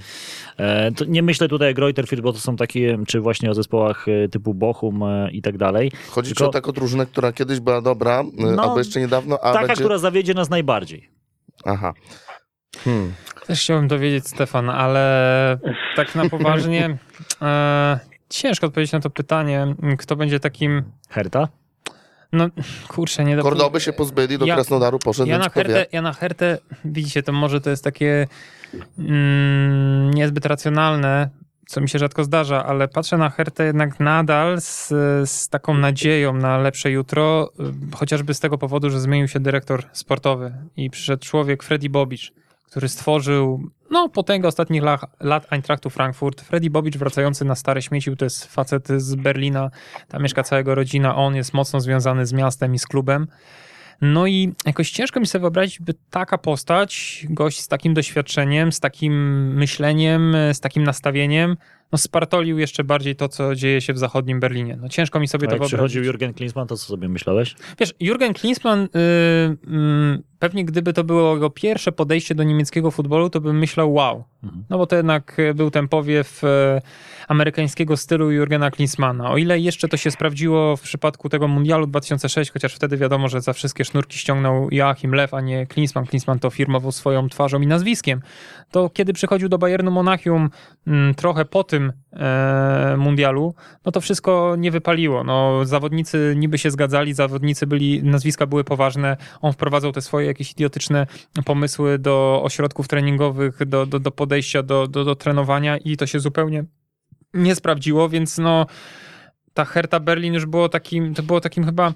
E, to nie myślę tutaj o Greuterfield, bo to są takie, czy właśnie o zespołach e, typu Bochum e, i tak dalej. Chodzi tylko- o taką drużynę, która kiedyś była dobra, y, No, albo jeszcze niedawno, a Taka, będzie... która zawiedzie nas najbardziej. Aha. Hmm. Też chciałbym dowiedzieć, Stefan, ale tak na poważnie e, ciężko odpowiedzieć na to pytanie, kto będzie takim, Herta? no kurczę, nie do Kordoby się pozbyli, do Ja- Krasnodaru poszedł, ja na. Hertę, ja na Hertę, widzicie, to może to jest takie mm, niezbyt racjonalne, co mi się rzadko zdarza, ale patrzę na Hertę jednak nadal z, z taką nadzieją na lepsze jutro, y, chociażby z tego powodu, że zmienił się dyrektor sportowy i przyszedł człowiek Freddy Bobic, który stworzył no, potęgę ostatnich lat, lat Eintrachtu Frankfurt. Freddy Bobic wracający na stare śmieci, to jest facet z Berlina, tam mieszka całego rodzina, on jest mocno związany z miastem i z klubem. No i jakoś ciężko mi sobie wyobrazić, by taka postać, gość z takim doświadczeniem, z takim myśleniem, z takim nastawieniem, no spartolił jeszcze bardziej to, co dzieje się w zachodnim Berlinie. No ciężko mi sobie A to wyobrazić. przychodził Jurgen Klinsmann, to co sobie myślałeś? Wiesz, Jurgen Klinsmann, y, mm, pewnie gdyby to było jego pierwsze podejście do niemieckiego futbolu, to bym myślał wow. Mhm. No bo to jednak y, był ten powiew y, amerykańskiego stylu Jurgena Klinsmana. O ile jeszcze to się sprawdziło w przypadku tego Mundialu 2006, chociaż wtedy wiadomo, że za wszystkie sznurki ściągnął Joachim Lew, a nie Klinsmann. Klinsmann to firmował swoją twarzą i nazwiskiem. To kiedy przychodził do Bayernu Monachium mm, trochę po tym e, Mundialu, no to wszystko nie wypaliło. No, zawodnicy niby się zgadzali, zawodnicy byli, nazwiska były poważne, on wprowadzał te swoje jakieś idiotyczne pomysły do ośrodków treningowych, do, do, do podejścia do, do, do trenowania i to się zupełnie nie sprawdziło, więc no ta Hertha Berlin już było takim, to było takim chyba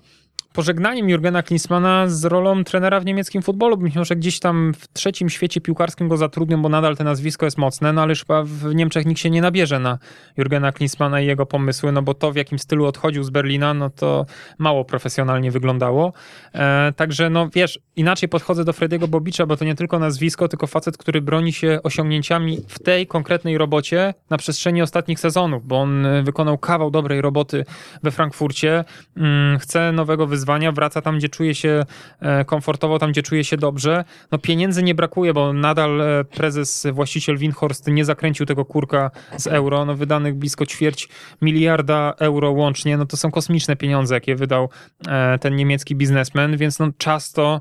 pożegnaniem Jurgena Klinsmana z rolą trenera w niemieckim futbolu, mimo że gdzieś tam w trzecim świecie piłkarskim go zatrudnią, bo nadal to nazwisko jest mocne, no ale chyba w Niemczech nikt się nie nabierze na Jurgena Klinsmana i jego pomysły, no bo to w jakim stylu odchodził z Berlina, no to mało profesjonalnie wyglądało. E, także no wiesz, inaczej podchodzę do Frediego Bobicza, bo to nie tylko nazwisko, tylko facet, który broni się osiągnięciami w tej konkretnej robocie na przestrzeni ostatnich sezonów, bo on e, wykonał kawał dobrej roboty we Frankfurcie, mm, chce nowego wyzwania, wraca tam, gdzie czuje się e, komfortowo, tam, gdzie czuje się dobrze. No pieniędzy nie brakuje, bo nadal e, prezes, właściciel Windhorst nie zakręcił tego kurka z euro, no wydanych blisko ćwierć miliarda euro łącznie, no to są kosmiczne pieniądze, jakie wydał e, ten niemiecki biznesmen, więc no czas to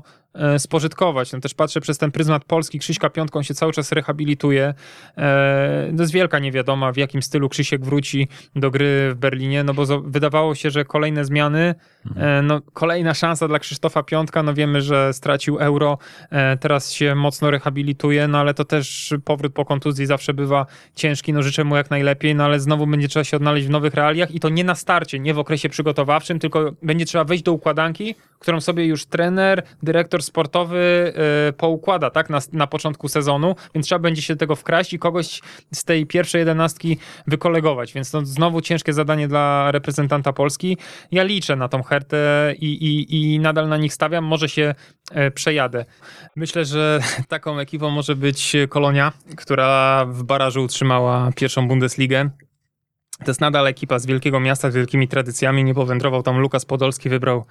spożytkować. No też patrzę przez ten pryzmat Polski, Krzyśka Piątką się cały czas rehabilituje. E, To jest wielka niewiadoma, w jakim stylu Krzysiek wróci do gry w Berlinie, no bo wydawało się, że kolejne zmiany, e, no kolejna szansa dla Krzysztofa Piątka, no wiemy, że stracił euro, e, teraz się mocno rehabilituje, no ale to też powrót po kontuzji zawsze bywa ciężki, no życzę mu jak najlepiej, no ale znowu będzie trzeba się odnaleźć w nowych realiach i to nie na starcie, nie w okresie przygotowawczym, tylko będzie trzeba wejść do układanki, którą sobie już trener, dyrektor sportowy e, poukłada, tak, na, na początku sezonu, więc trzeba będzie się do tego wkraść i kogoś z tej pierwszej jedenastki wykolegować, więc no, znowu ciężkie zadanie dla reprezentanta Polski. Ja liczę na tą Hertę i, i, i nadal na nich stawiam, może się e, przejadę. Myślę, że taką ekipą może być Kolonia, która w barażu utrzymała pierwszą Bundesligę. To jest nadal ekipa z wielkiego miasta, z wielkimi tradycjami. Nie powędrował tam Lukas Podolski, wybrał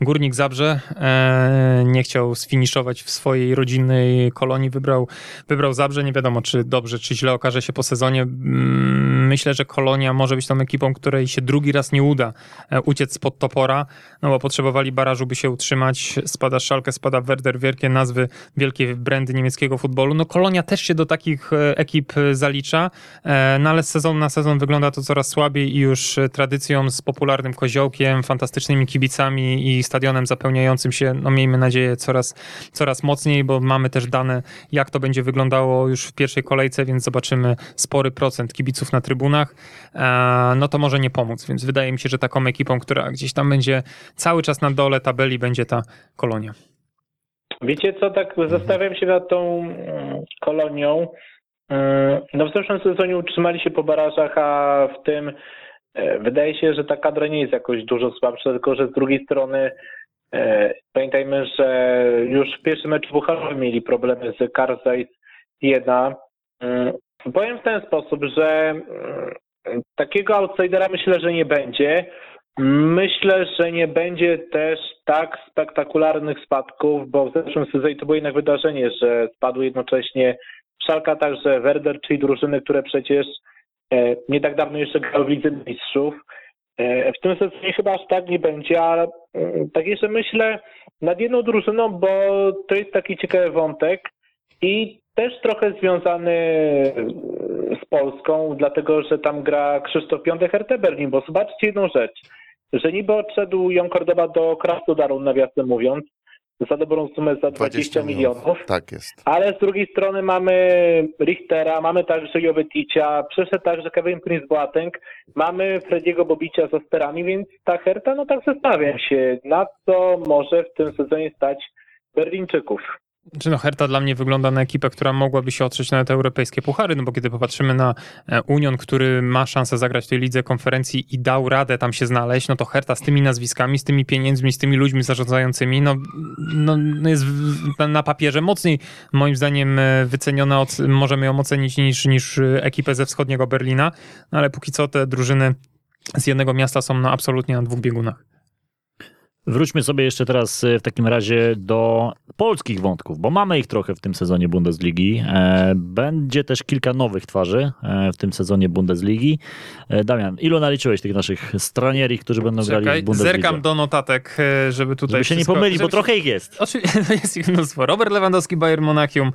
Górnik Zabrze. E, nie chciał sfiniszować w swojej rodzinnej kolonii, wybrał, wybrał Zabrze. Nie wiadomo, czy dobrze, czy źle okaże się po sezonie. Mm, Myślę, że Kolonia może być tą ekipą, której się drugi raz nie uda e, uciec spod topora, no bo potrzebowali barażu, by się utrzymać. Spada Szalkę, spada Werder, wielkie nazwy, wielkie brandy niemieckiego futbolu. No Kolonia też się do takich e, ekip zalicza, no ale z sezonu na sezon wygląda to coraz słabiej i już tradycją z popularnym koziołkiem, fantastycznymi kibicami i stadionem zapełniającym się, no miejmy nadzieję, coraz, coraz mocniej, bo mamy też dane, jak to będzie wyglądało już w pierwszej kolejce, więc zobaczymy spory procent kibiców na trybunach, e, no to może nie pomóc, więc wydaje mi się, że taką ekipą, która gdzieś tam będzie cały czas na dole tabeli, będzie ta kolonia. Wiecie co, tak zastanawiam się nad tą mm, kolonią. Mm, No w zeszłym sezonie utrzymali się po barażach, a w tym e, wydaje się, że ta kadra nie jest jakoś dużo słabsza, tylko że z drugiej strony e, pamiętajmy, że już w pierwszym meczu Bucharów mieli problemy z Karzaj Jena. Mm, Powiem w ten sposób, że mm, takiego outsidera myślę, że nie będzie. Myślę, że nie będzie też tak spektakularnych spadków, bo w zeszłym sezonie to było jednak wydarzenie, że spadły jednocześnie Szalka, także Werder, czyli drużyny, które przecież e, nie tak dawno jeszcze grały w Lidze Mistrzów. E, w tym sezonie chyba aż tak nie będzie, ale mm, tak jeszcze myślę nad jedną drużyną, bo to jest taki ciekawy wątek i też trochę związany z Polską, dlatego że tam gra Krzysztof Piątek RT bo zobaczcie jedną rzecz, że niby odszedł Jon Cordoba do Krasnodaru, nawiasem mówiąc, za dobrą sumę za 20, milionów. Tak jest. Ale z drugiej strony mamy Richtera, mamy także Joveticia, przyszedł także Kevin Prince Boateng, mamy Frediego Bobicia za sterami, więc ta Herta, no tak zastanawiam się, na co może w tym sezonie stać Berlińczyków. Czy no Herta dla mnie wygląda na ekipę, która mogłaby się otrzeć na te europejskie puchary, no bo kiedy popatrzymy na e, Union, który ma szansę zagrać w tej lidze konferencji i dał radę tam się znaleźć, no to Herta z tymi nazwiskami, z tymi pieniędzmi, z tymi ludźmi zarządzającymi, no, no no jest na, na papierze mocniej moim zdaniem e, wyceniona, od, możemy ją ocenić niż, niż e, ekipę ze wschodniego Berlina, no ale póki co te drużyny z jednego miasta są no, absolutnie na dwóch biegunach. Wróćmy sobie jeszcze teraz e, w takim razie do polskich wątków, bo mamy ich trochę w tym sezonie Bundesligi. E, Będzie też kilka nowych twarzy e, w tym sezonie Bundesligi. Damian, ilu naliczyłeś tych naszych stranieri, którzy będą grali Czekaj, w Bundeslidze? zerkam do notatek, żeby tutaj Żeby się nie wszystko- pomylić, bo żeby- trochę ich jest. Oczywiście, jest ich mnóstwo. Robert Lewandowski, Bayern Monachium,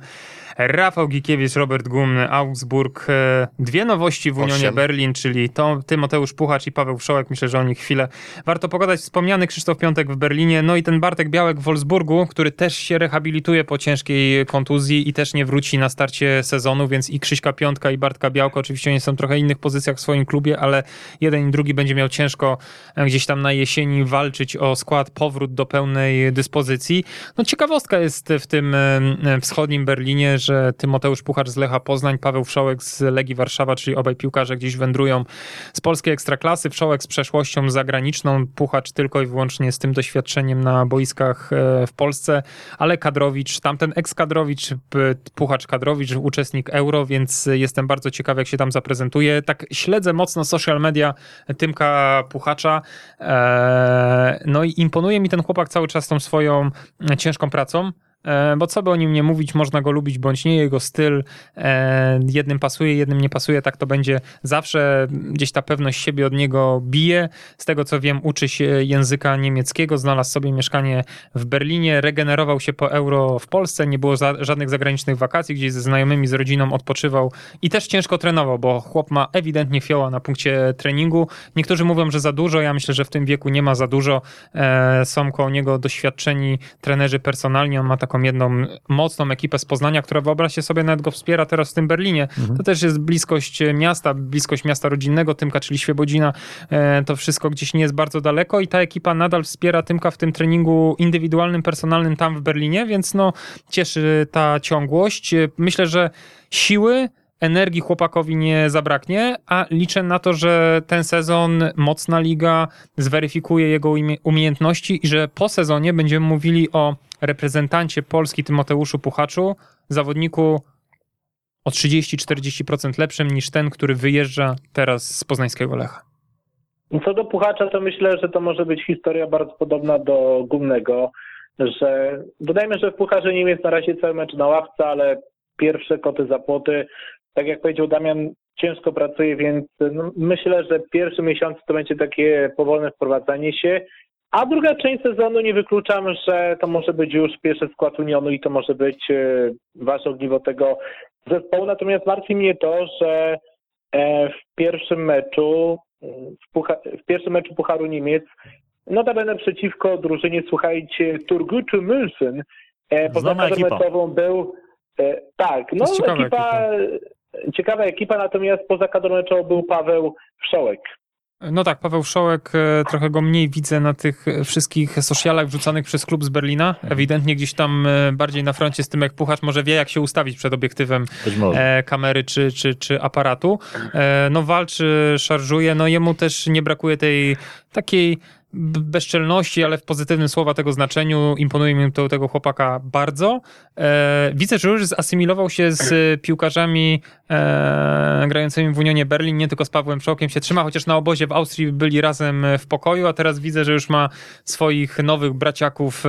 Rafał Gikiewicz, Robert Gumny, Augsburg. E, Dwie nowości w Unionie. Berlin, czyli to Tymoteusz Puchacz i Paweł Wszołek. Myślę, że o nich chwilę warto pogadać. Wspomniany Krzysztof Piątek w Berlinie, no i ten Bartek Białek w Wolfsburgu, który też się rehabilituje po ciężkiej kontuzji i też nie wróci na starcie sezonu, więc i Krzyśka Piątka i Bartka Białka, oczywiście oni są w trochę innych pozycjach w swoim klubie, ale jeden i drugi będzie miał ciężko e, gdzieś tam na jesieni walczyć o skład, powrót do pełnej dyspozycji. No ciekawostka jest w tym e, wschodnim Berlinie, że Tymoteusz Puchacz z Lecha Poznań, Paweł Wszołek z Legii Warszawa, czyli obaj piłkarze gdzieś wędrują z polskiej ekstraklasy. Wszołek z przeszłością zagraniczną, Puchacz tylko i wyłącznie z tym doświadczeniem na boiskach e, w Polsce, ale Kadrowicz, tamten eks-Kadrowicz, Puchacz Kadrowicz, uczestnik Euro, więc jestem bardzo ciekawy, jak się tam zaprezentuje. Tak śledzę mocno social media Tymka Puchacza, e, no i imponuje mi ten chłopak cały czas tą swoją ciężką pracą. E, Bo co by o nim nie mówić, można go lubić bądź nie, jego styl e, jednym pasuje, jednym nie pasuje, tak to będzie zawsze. Gdzieś ta pewność siebie od niego bije. Z tego co wiem, uczy się języka niemieckiego, znalazł sobie mieszkanie w Berlinie, regenerował się po euro w Polsce, nie było za, żadnych zagranicznych wakacji, gdzieś ze znajomymi, z rodziną odpoczywał i też ciężko trenował, bo chłop ma ewidentnie fioła na punkcie treningu. Niektórzy mówią, że za dużo, ja myślę, że w tym wieku nie ma za dużo. E, są koło niego doświadczeni trenerzy personalni, on ma taką jedną mocną ekipę z Poznania, która wyobraźcie sobie, nawet go wspiera teraz w tym Berlinie. To też jest bliskość miasta, bliskość miasta rodzinnego Tymka, czyli Świebodzina. E, to wszystko gdzieś nie jest bardzo daleko i ta ekipa nadal wspiera Tymka w tym treningu indywidualnym, personalnym tam w Berlinie, więc no cieszy ta ciągłość. E, Myślę, że siły energii chłopakowi nie zabraknie, a liczę na to, że ten sezon mocna liga zweryfikuje jego umie- umiejętności i że po sezonie będziemy mówili o reprezentancie Polski Tymoteuszu Puchaczu, zawodniku o 30-40% lepszym niż ten, który wyjeżdża teraz z poznańskiego Lecha. Co do Puchacza, to myślę, że to może być historia bardzo podobna do Gumnego, że dodajmy, że w Pucharze Niemiec na razie cały mecz na ławce, ale pierwsze koty za płoty. Tak jak powiedział Damian, ciężko pracuje, więc no, myślę, że pierwszy miesiąc to będzie takie powolne wprowadzanie się, a druga część sezonu nie wykluczam, że to może być już pierwszy skład Unionu i to może być e, wasze ogniwo tego zespołu. Natomiast martwi mnie to, że e, w pierwszym meczu w, pucha- w pierwszym meczu Pucharu Niemiec, notabene przeciwko drużynie, słuchajcie, Turguczu München, e, poza kadrą ekipa. meczową był, tak, no ciekawa ekipa, ciekawa ekipa, natomiast poza kadrą meczową był Paweł Wszołek. No tak, Paweł Szołek, e, trochę go mniej widzę na tych e, wszystkich socialach wrzucanych przez klub z Berlina. Ewidentnie gdzieś tam e, bardziej na froncie z tym, jak Puchacz może wie, jak się ustawić przed obiektywem kamery czy, czy, czy aparatu. No walczy, szarżuje, no jemu też nie brakuje tej takiej bezczelności, ale w pozytywnym słowa tego znaczeniu. Imponuje mi to tego chłopaka bardzo. E, widzę, że już zasymilował się z e, piłkarzami e, grającymi w Unionie Berlin, nie tylko z Pawłem Szokiem się trzyma, chociaż na obozie w Austrii byli razem w pokoju, a teraz widzę, że już ma swoich nowych braciaków e,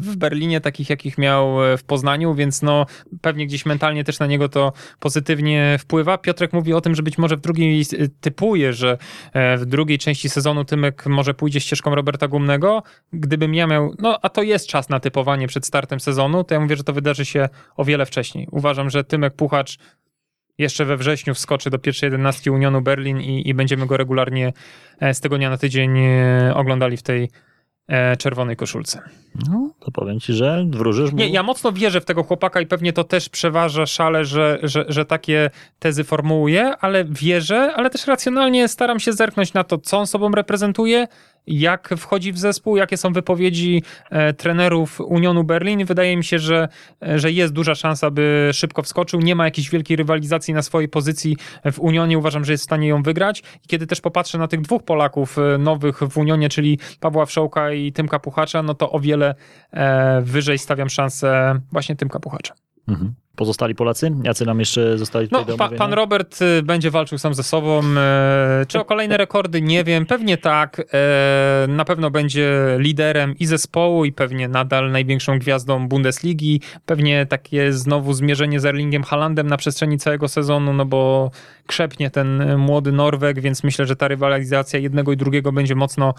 w Berlinie, takich jakich miał e, w Poznaniu, więc no pewnie gdzieś mentalnie też na niego to pozytywnie wpływa. Piotrek mówi o tym, że być może w drugiej e, typuje, że e, w drugiej części sezonu Tymek może pójdzie ścieżką Roberta Gumnego. Gdybym ja miał, no a to jest czas na typowanie przed startem sezonu, to ja mówię, że to wydarzy się o wiele wcześniej. Uważam, że Tymek Puchacz jeszcze we wrześniu wskoczy do pierwszej jedenastki Unionu Berlin i, i będziemy go regularnie e, z tygodnia na tydzień e, oglądali w tej e, czerwonej koszulce. No, to powiem ci, że wróżysz mu. Nie, ja mocno wierzę w tego chłopaka i pewnie to też przeważa szale, że, że, że takie tezy formułuję, ale wierzę, ale też racjonalnie staram się zerknąć na to, co on sobą reprezentuje, jak wchodzi w zespół, jakie są wypowiedzi e, trenerów Unionu Berlin. Wydaje mi się, że, e, że jest duża szansa, by szybko wskoczył. Nie ma jakiejś wielkiej rywalizacji na swojej pozycji w Unionie. Uważam, że jest w stanie ją wygrać. I kiedy też popatrzę na tych dwóch Polaków e, nowych w Unionie, czyli Pawła Wszołka i Tymka Puchacza, no to o wiele wyżej stawiam szansę właśnie Tymka Puchacza. Mhm. Pozostali Polacy? Jacy nam jeszcze zostali tutaj No, pa, pan Robert y, będzie walczył sam ze sobą. E, czy o kolejne rekordy? Nie wiem. Pewnie tak. E, na pewno będzie liderem i zespołu, i pewnie nadal największą gwiazdą Bundesligi. Pewnie takie znowu zmierzenie z Erlingiem Haalandem na przestrzeni całego sezonu, no bo krzepnie ten młody Norweg, więc myślę, że ta rywalizacja jednego i drugiego będzie mocno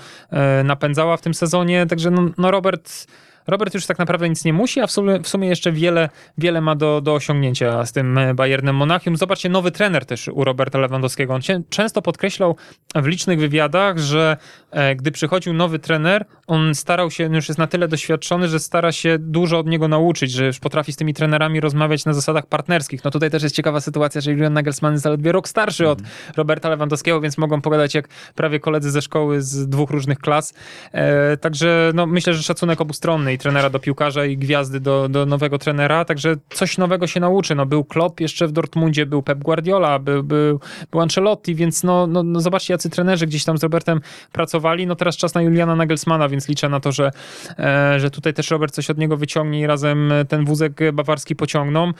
napędzała w tym sezonie. Także no, no Robert Robert już tak naprawdę nic nie musi, a w sumie, w sumie jeszcze wiele, wiele ma do, do osiągnięcia z tym e, Bayernem Monachium. Zobaczcie, nowy trener też u Roberta Lewandowskiego. On cię- często podkreślał w licznych wywiadach, że e, gdy przychodził nowy trener, on starał się, już jest na tyle doświadczony, że stara się dużo od niego nauczyć, że już potrafi z tymi trenerami rozmawiać na zasadach partnerskich. No tutaj też jest ciekawa sytuacja, że Julian Nagelsmann jest zaledwie rok starszy od Roberta Lewandowskiego, więc mogą pogadać jak prawie koledzy ze szkoły z dwóch różnych klas. E, także no, myślę, że szacunek obustronny i trenera do piłkarza i gwiazdy do, do nowego trenera, także coś nowego się nauczy. No, był Klopp jeszcze w Dortmundzie, był Pep Guardiola, był, był, był Ancelotti, więc no, no, no zobaczcie, jacy trenerzy gdzieś tam z Robertem pracowali. No teraz czas na Juliana Nagelsmana, więc liczę na to, że, e, że tutaj też Robert coś od niego wyciągnie i razem ten wózek bawarski pociągną.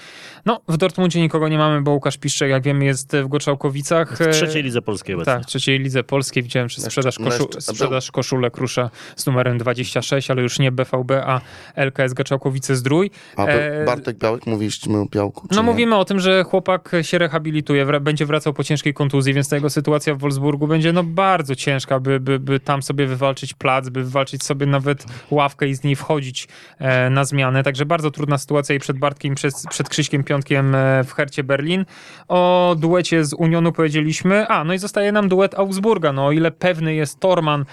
No, w Dortmundzie nikogo nie mamy, bo Łukasz Piszczek, jak wiemy, jest w Goczałkowicach. W trzeciej lidze polskiej obecnie. Tak, w trzeciej lidze polskiej widziałem, że sprzedaż, koszu, sprzedaż koszulek rusza z numerem 26, ale już nie BVB, a LKS Goczałkowice Zdrój. A E, Bartek Białek, mówiliśmy o Białku, No nie? mówimy o tym, że chłopak się rehabilituje, będzie wracał po ciężkiej kontuzji, więc ta jego sytuacja w Wolfsburgu będzie no bardzo ciężka, by, by, by tam sobie wywalczyć plac, by wywalczyć sobie nawet ławkę i z niej wchodzić e, na zmianę. Także bardzo trudna sytuacja i przed Bartkiem, przed, przed Krzyśkiem Piątkiem e, w Hercie Berlin. O duecie z Unionu powiedzieliśmy. A, no i zostaje nam duet Augsburga. No o ile pewny jest Torman,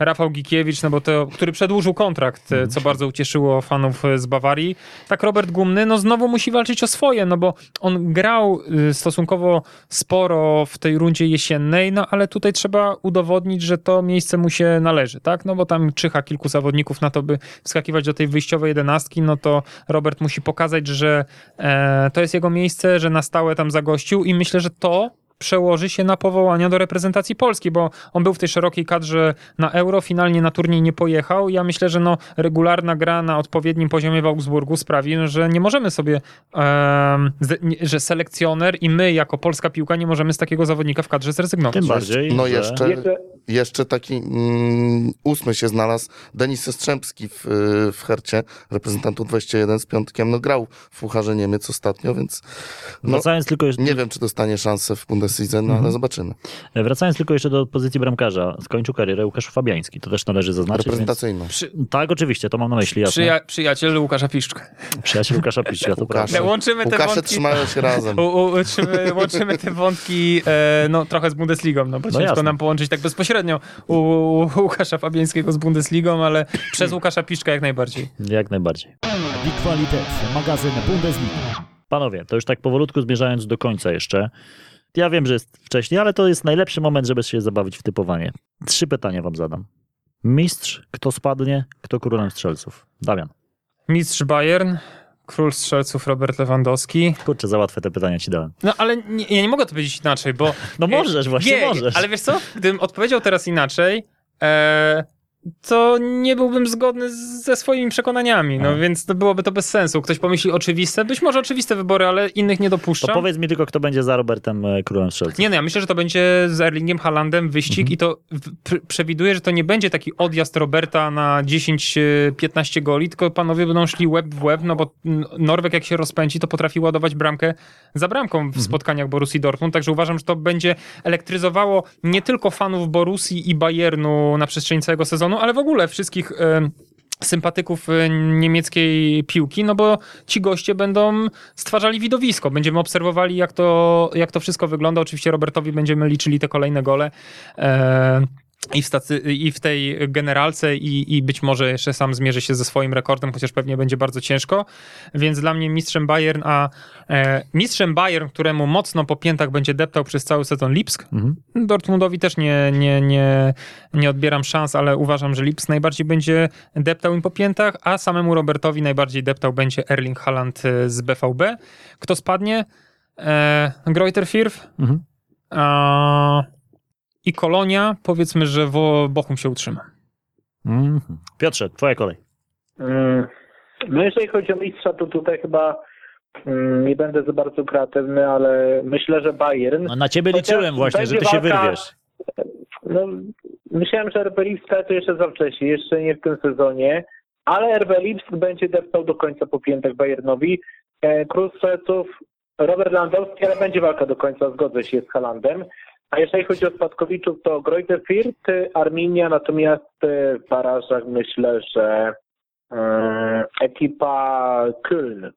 Rafał Gikiewicz, no bo to, który przedłużył kontrakt, e, co bardzo ucieszyło fanów e, z Bawarii. Tak Robert Gumny, no znowu musi walczyć o swoje, no bo on grał y, stosunkowo sporo w tej rundzie jesiennej, no ale tutaj trzeba udowodnić, że to miejsce mu się należy, tak? No bo tam czyha kilku zawodników na to, by wskakiwać do tej wyjściowej jedenastki, no to Robert musi pokazać, że e, to jest jego miejsce, że na stałe tam zagościł i myślę, że to przełoży się na powołania do reprezentacji Polski, bo on był w tej szerokiej kadrze na Euro, finalnie na turniej nie pojechał. Ja myślę, że no, regularna gra na odpowiednim poziomie w Augsburgu sprawi, no, że nie możemy sobie, em, z- nie- że selekcjoner i my jako polska piłka nie możemy z takiego zawodnika w kadrze zrezygnować. Tym bardziej, No że... jeszcze, Jeszcze, taki mm, ósmy się znalazł, Denis Strzępski w, w Hercie, reprezentantu 21 z piątkiem, no grał w Pucharze Niemiec ostatnio, więc no, Wracając tylko jeszcze... nie wiem, czy dostanie szansę w Bundeslidze, no Mhm. ale zobaczymy. Wracając tylko jeszcze do pozycji bramkarza, skończył karierę Łukasz Fabiański. To też należy zaznaczyć. Więc... Reprezentacyjną. Przy, Tak, oczywiście, to mam na myśli, jasne. przyja- przyjaciel Łukasza Piszczka. Przyjaciel Łukasza Piszczka, to Łukasz. prawda. Łączymy te Łukasze wątki. trzymają się razem. U, u, łączymy, łączymy te wątki e, no, trochę z Bundesligą, no bo No ciężko jasne. nam połączyć tak bezpośrednio u, u Łukasza Fabiańskiego z Bundesligą, ale przez Łukasza Piszka jak najbardziej. Jak najbardziej. Die Qualität, magazyn Bundesliga. Panowie, to już tak powolutku zmierzając do końca jeszcze. Ja wiem, że jest wcześniej, ale to jest najlepszy moment, żeby się zabawić w typowanie. Trzy pytania wam zadam. Mistrz, kto spadnie, kto królem strzelców? Damian. Mistrz Bayern, król strzelców Robert Lewandowski. Kurczę, za łatwe te pytania ci dałem. No ale nie, ja nie mogę to powiedzieć inaczej, bo... No możesz, właśnie nie, możesz. Ale wiesz co? Gdybym odpowiedział teraz inaczej, e, to nie byłbym zgodny z- ze swoimi przekonaniami, no A. więc to byłoby to bez sensu. Ktoś pomyśli oczywiste, być może oczywiste wybory, ale innych nie To dopuszczam. powiedz mi tylko, kto będzie za Robertem e, królem strzelców. Nie, no ja myślę, że to będzie z Erlingiem Haalandem wyścig Mhm. i to pr- przewiduję, że to nie będzie taki odjazd Roberta na 10-15 goli, tylko panowie będą szli łeb w łeb, no bo Norweg jak się rozpędzi, to potrafi ładować bramkę za bramką w Mhm. spotkaniach Borussii Dortmund, także uważam, że to będzie elektryzowało nie tylko fanów Borussii i Bayernu na przestrzeni całego sezonu, ale w ogóle wszystkich... em, sympatyków e, niemieckiej piłki, no bo ci goście będą stwarzali widowisko. Będziemy obserwowali, jak to, jak to wszystko wygląda. Oczywiście Robertowi będziemy liczyli te kolejne gole. E, i w, stacy, I w tej generalce, i, i być może jeszcze sam zmierzy się ze swoim rekordem, chociaż pewnie będzie bardzo ciężko. Więc dla mnie mistrzem Bayern, a e, mistrzem Bayern, któremu mocno po piętach będzie deptał przez cały sezon Lipsk, Mhm. Dortmundowi też nie, nie, nie, nie odbieram szans, ale uważam, że Lips najbardziej będzie deptał im po piętach, a samemu Robertowi najbardziej deptał będzie Erling Haaland e, z BVB. Kto spadnie? E, Greuter Firth Mhm. a, i Kolonia. Powiedzmy, że Wo- Bochum się utrzyma. Mhm. Piotrze, twoja kolej. Mm, No jeżeli chodzi o mistrza, to tutaj chyba mm, nie będę za bardzo kreatywny, ale myślę, że Bayern. No, na ciebie liczyłem właśnie, że ty się walka- wyrwiesz. No, myślałem, że RB Lipsk to jeszcze za wcześnie, jeszcze nie w tym sezonie, ale RB Lipsk będzie deptał do końca po piętach Bayernowi. E, Król strzelców Robert Landowski, ale będzie walka do końca, zgodzę się z Halandem. A jeżeli chodzi o spadkowiczów, to Greuther Fürth, Arminia, natomiast e, w barażach myślę, że E, ekipa Köln.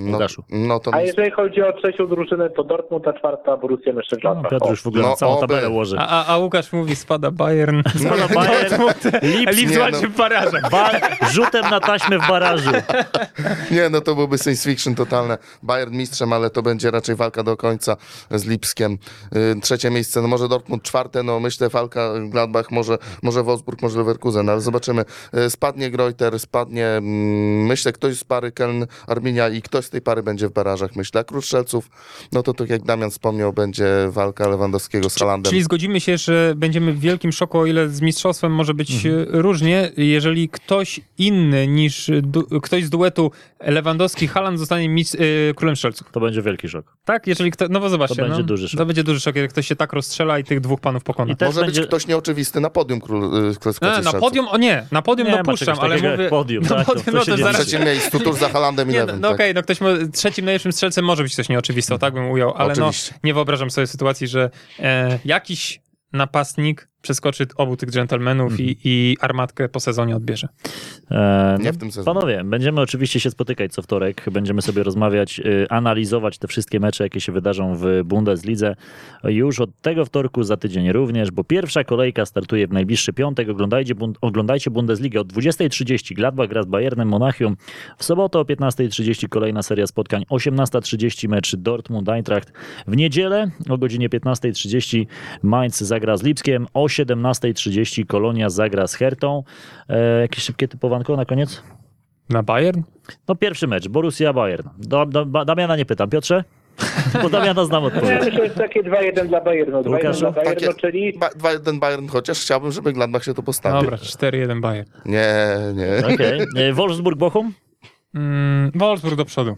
No, Łukaszu. no to A jeżeli chodzi o trzecią drużynę, to Dortmund, a czwarta Borussia No, Mönchengladbach. Piotr już w ogóle No, całą oby. tabelę ułoży. A, a, a Łukasz mówi, spada Bayern. Spada Bayern, Lips, Lips walczy no. w barażach. ba- rzutem na taśmę w barażu. Nie, no to byłby science fiction totalne. Bayern mistrzem, ale to będzie raczej walka do końca z Lipskiem. Yy, trzecie miejsce, no może Dortmund czwarte, no myślę walka Gladbach, może, może Wolfsburg, może Leverkusen, ale zobaczymy. Yy, spadnie Greuter, spadnie, mm, myślę, ktoś z pary Keln, Arminia i ktoś z tej pary będzie w barażach, myślę. A Król Strzelców, no to tak jak Damian wspomniał, będzie walka Lewandowskiego z Halandem. Czyli zgodzimy się, że będziemy w wielkim szoku, o ile z mistrzostwem może być Mhm. różnie, jeżeli ktoś inny niż du- ktoś z duetu Lewandowski-Haland zostanie mis- e, królem strzelców. To będzie wielki szok. Tak? Jeżeli kto, no bo zobaczcie. To będzie no, duży szok. To będzie duży szok, jak ktoś się tak rozstrzela i tych dwóch panów pokona. Może będzie... być ktoś nieoczywisty na podium Król yy, klasyfikacji na strzelców. podium, o nie, na podium Nie dopuszczam, ale mówię... podium, no, tak, to- podium, to no to W zaraz... trzecim miejscu, tuż za Halandem i Nie, no, Lewem. no tak. okej, no ktoś może, trzecim najlepszym strzelcem może być coś nieoczywiste, o tak bym ujął, ale no nie wyobrażam sobie sytuacji, że e, jakiś napastnik przeskoczy obu tych dżentelmenów Mhm. i, i armatkę po sezonie odbierze. E, Nie w tym sezonie. Panowie, będziemy oczywiście się spotykać co wtorek, będziemy sobie rozmawiać, y, analizować te wszystkie mecze, jakie się wydarzą w Bundeslidze. Już od tego wtorku za tydzień również, bo pierwsza kolejka startuje w najbliższy piątek. Oglądajcie, bun- oglądajcie Bundesligę od 20.30. Gladbach gra z Bayernem Monachium. W sobotę o 15.30 kolejna seria spotkań. 18.30 mecz Dortmund-Eintracht. W niedzielę o godzinie 15.30 Mainz zagra z Lipskiem. 17.30 Kolonia zagra z Hertą. E, jakieś szybkie typowanko na koniec? Na Bayern? No pierwszy mecz, Borussia Bayern. Do, do, Ba- Damiana nie pytam. Piotrze? Bo Damiana znam Ja odpowiedź. myślę, że jest takie 2-1 dla Bayernu. 2-1 Łukaszu? dla Bayernu, Takie- czyli Ba- dwa- ten Bayern, chociaż chciałbym, żeby Gladbach się tu postawił. Dobra, 4-1 Bayern. Nie, nie. Okej. E, Wolfsburg-Bochum? Mm, Wolfsburg do przodu.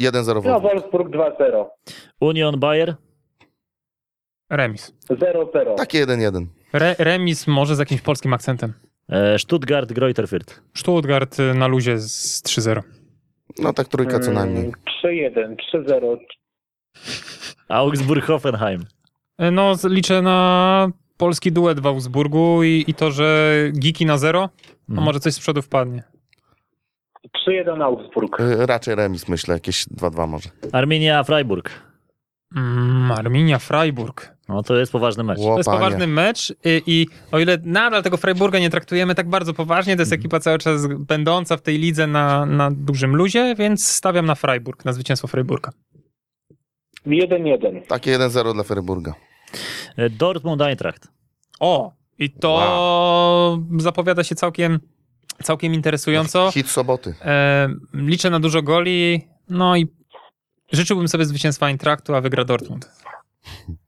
1-0 no, Wolfsburg. Wolfsburg 2-0. Union Bayer? Remis. 0-0. Takie 1-1. Re, remis może z jakimś polskim akcentem. E, Stuttgart, Greuther Fürth. Stuttgart y, na luzie z 3-0. No tak trójka co najmniej. Mm, 3-1, 3-0. Augsburg, Hoffenheim. E, No, liczę na polski duet w Augsburgu i, i to, że Giki na 0, no Mhm. może coś z przodu wpadnie. 3-1 Augsburg. Raczej remis, myślę, jakieś 2-2 może. Arminia, Freiburg. Mm, Arminia, Freiburg. No to jest poważny mecz. Ło, To jest poważny mecz i, i o ile nadal tego Freiburga nie traktujemy tak bardzo poważnie, to jest Mhm. ekipa cały czas będąca w tej lidze na, na dużym luzie, więc stawiam na Freiburg, na zwycięstwo Freiburga. 1-1. Takie 1-0 dla Freiburga. E, Dortmund, Eintracht. O! I to zapowiada się całkiem, całkiem interesująco. Hit soboty. E, liczę na dużo goli, no i życzyłbym sobie zwycięstwa Eintrachtu, a wygra Dortmund.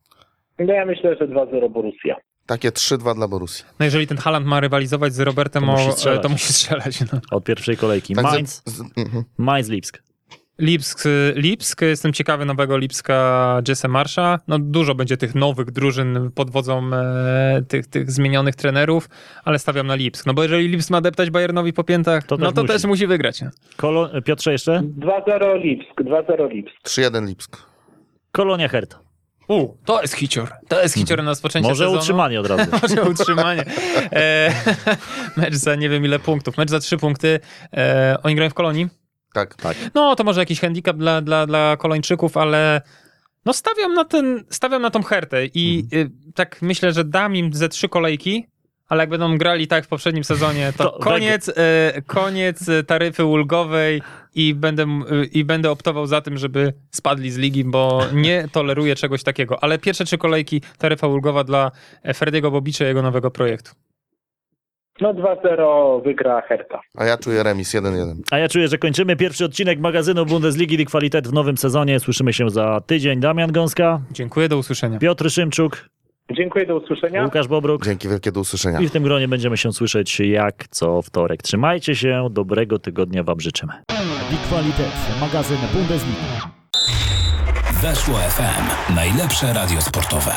No ja myślę, że 2-0 Borussia. Takie 3-2 dla Borussii. No jeżeli ten Haaland ma rywalizować z Robertem, To musi e, strzelać. to musi strzelać. No. Od pierwszej kolejki. Tak Mainz, z, z, mhm. Mainz, Lipsk. Lipsk, Lipsk, jestem ciekawy nowego Lipska Jesse Marsza. No dużo będzie tych nowych drużyn pod wodzą e, tych, tych zmienionych trenerów, ale stawiam na Lipsk. No bo jeżeli Lipsk ma deptać Bayernowi po piętach, To no też to musi. też musi wygrać. Kolo... Piotrze jeszcze? 2-0 Lipsk, 2-0 Lipsk. 3-1 Lipsk. Kolonia, Hertha. U, to jest hicior. To jest hicior na rozpoczęcie Może sezonu. utrzymanie od razu. Może utrzymanie. E, mecz za nie wiem ile punktów. Mecz za trzy punkty. E, oni grają w Kolonii. Tak. Tak. No to może jakiś handicap dla, dla, dla Kolończyków, ale no stawiam na ten, stawiam na tą Hertę i Mhm. y, tak myślę, że dam im ze trzy kolejki, ale jak będą grali tak w poprzednim sezonie, to, To koniec, y, koniec y, taryfy ulgowej i będę, y, i będę optował za tym, żeby spadli z ligi, bo nie toleruję czegoś takiego. Ale pierwsze trzy kolejki taryfa ulgowa dla e, Ferdiego Bobicza i jego nowego projektu. No 2-0 wygra Hertha. A ja czuję remis 1-1. A ja czuję, że kończymy pierwszy odcinek magazynu Bundesligi Die Qualität w nowym sezonie. Słyszymy się za tydzień. Damian Gąska, Dziękuję, do usłyszenia. Piotr Szymczuk, Dziękuję, do usłyszenia. Łukasz Bobruk. Dzięki wielkie, do usłyszenia. I w tym gronie będziemy się słyszeć jak co wtorek. Trzymajcie się, dobrego tygodnia Wam życzymy. Die Qualität, magazyn Bundesliga. Weszło FM. Najlepsze radio sportowe.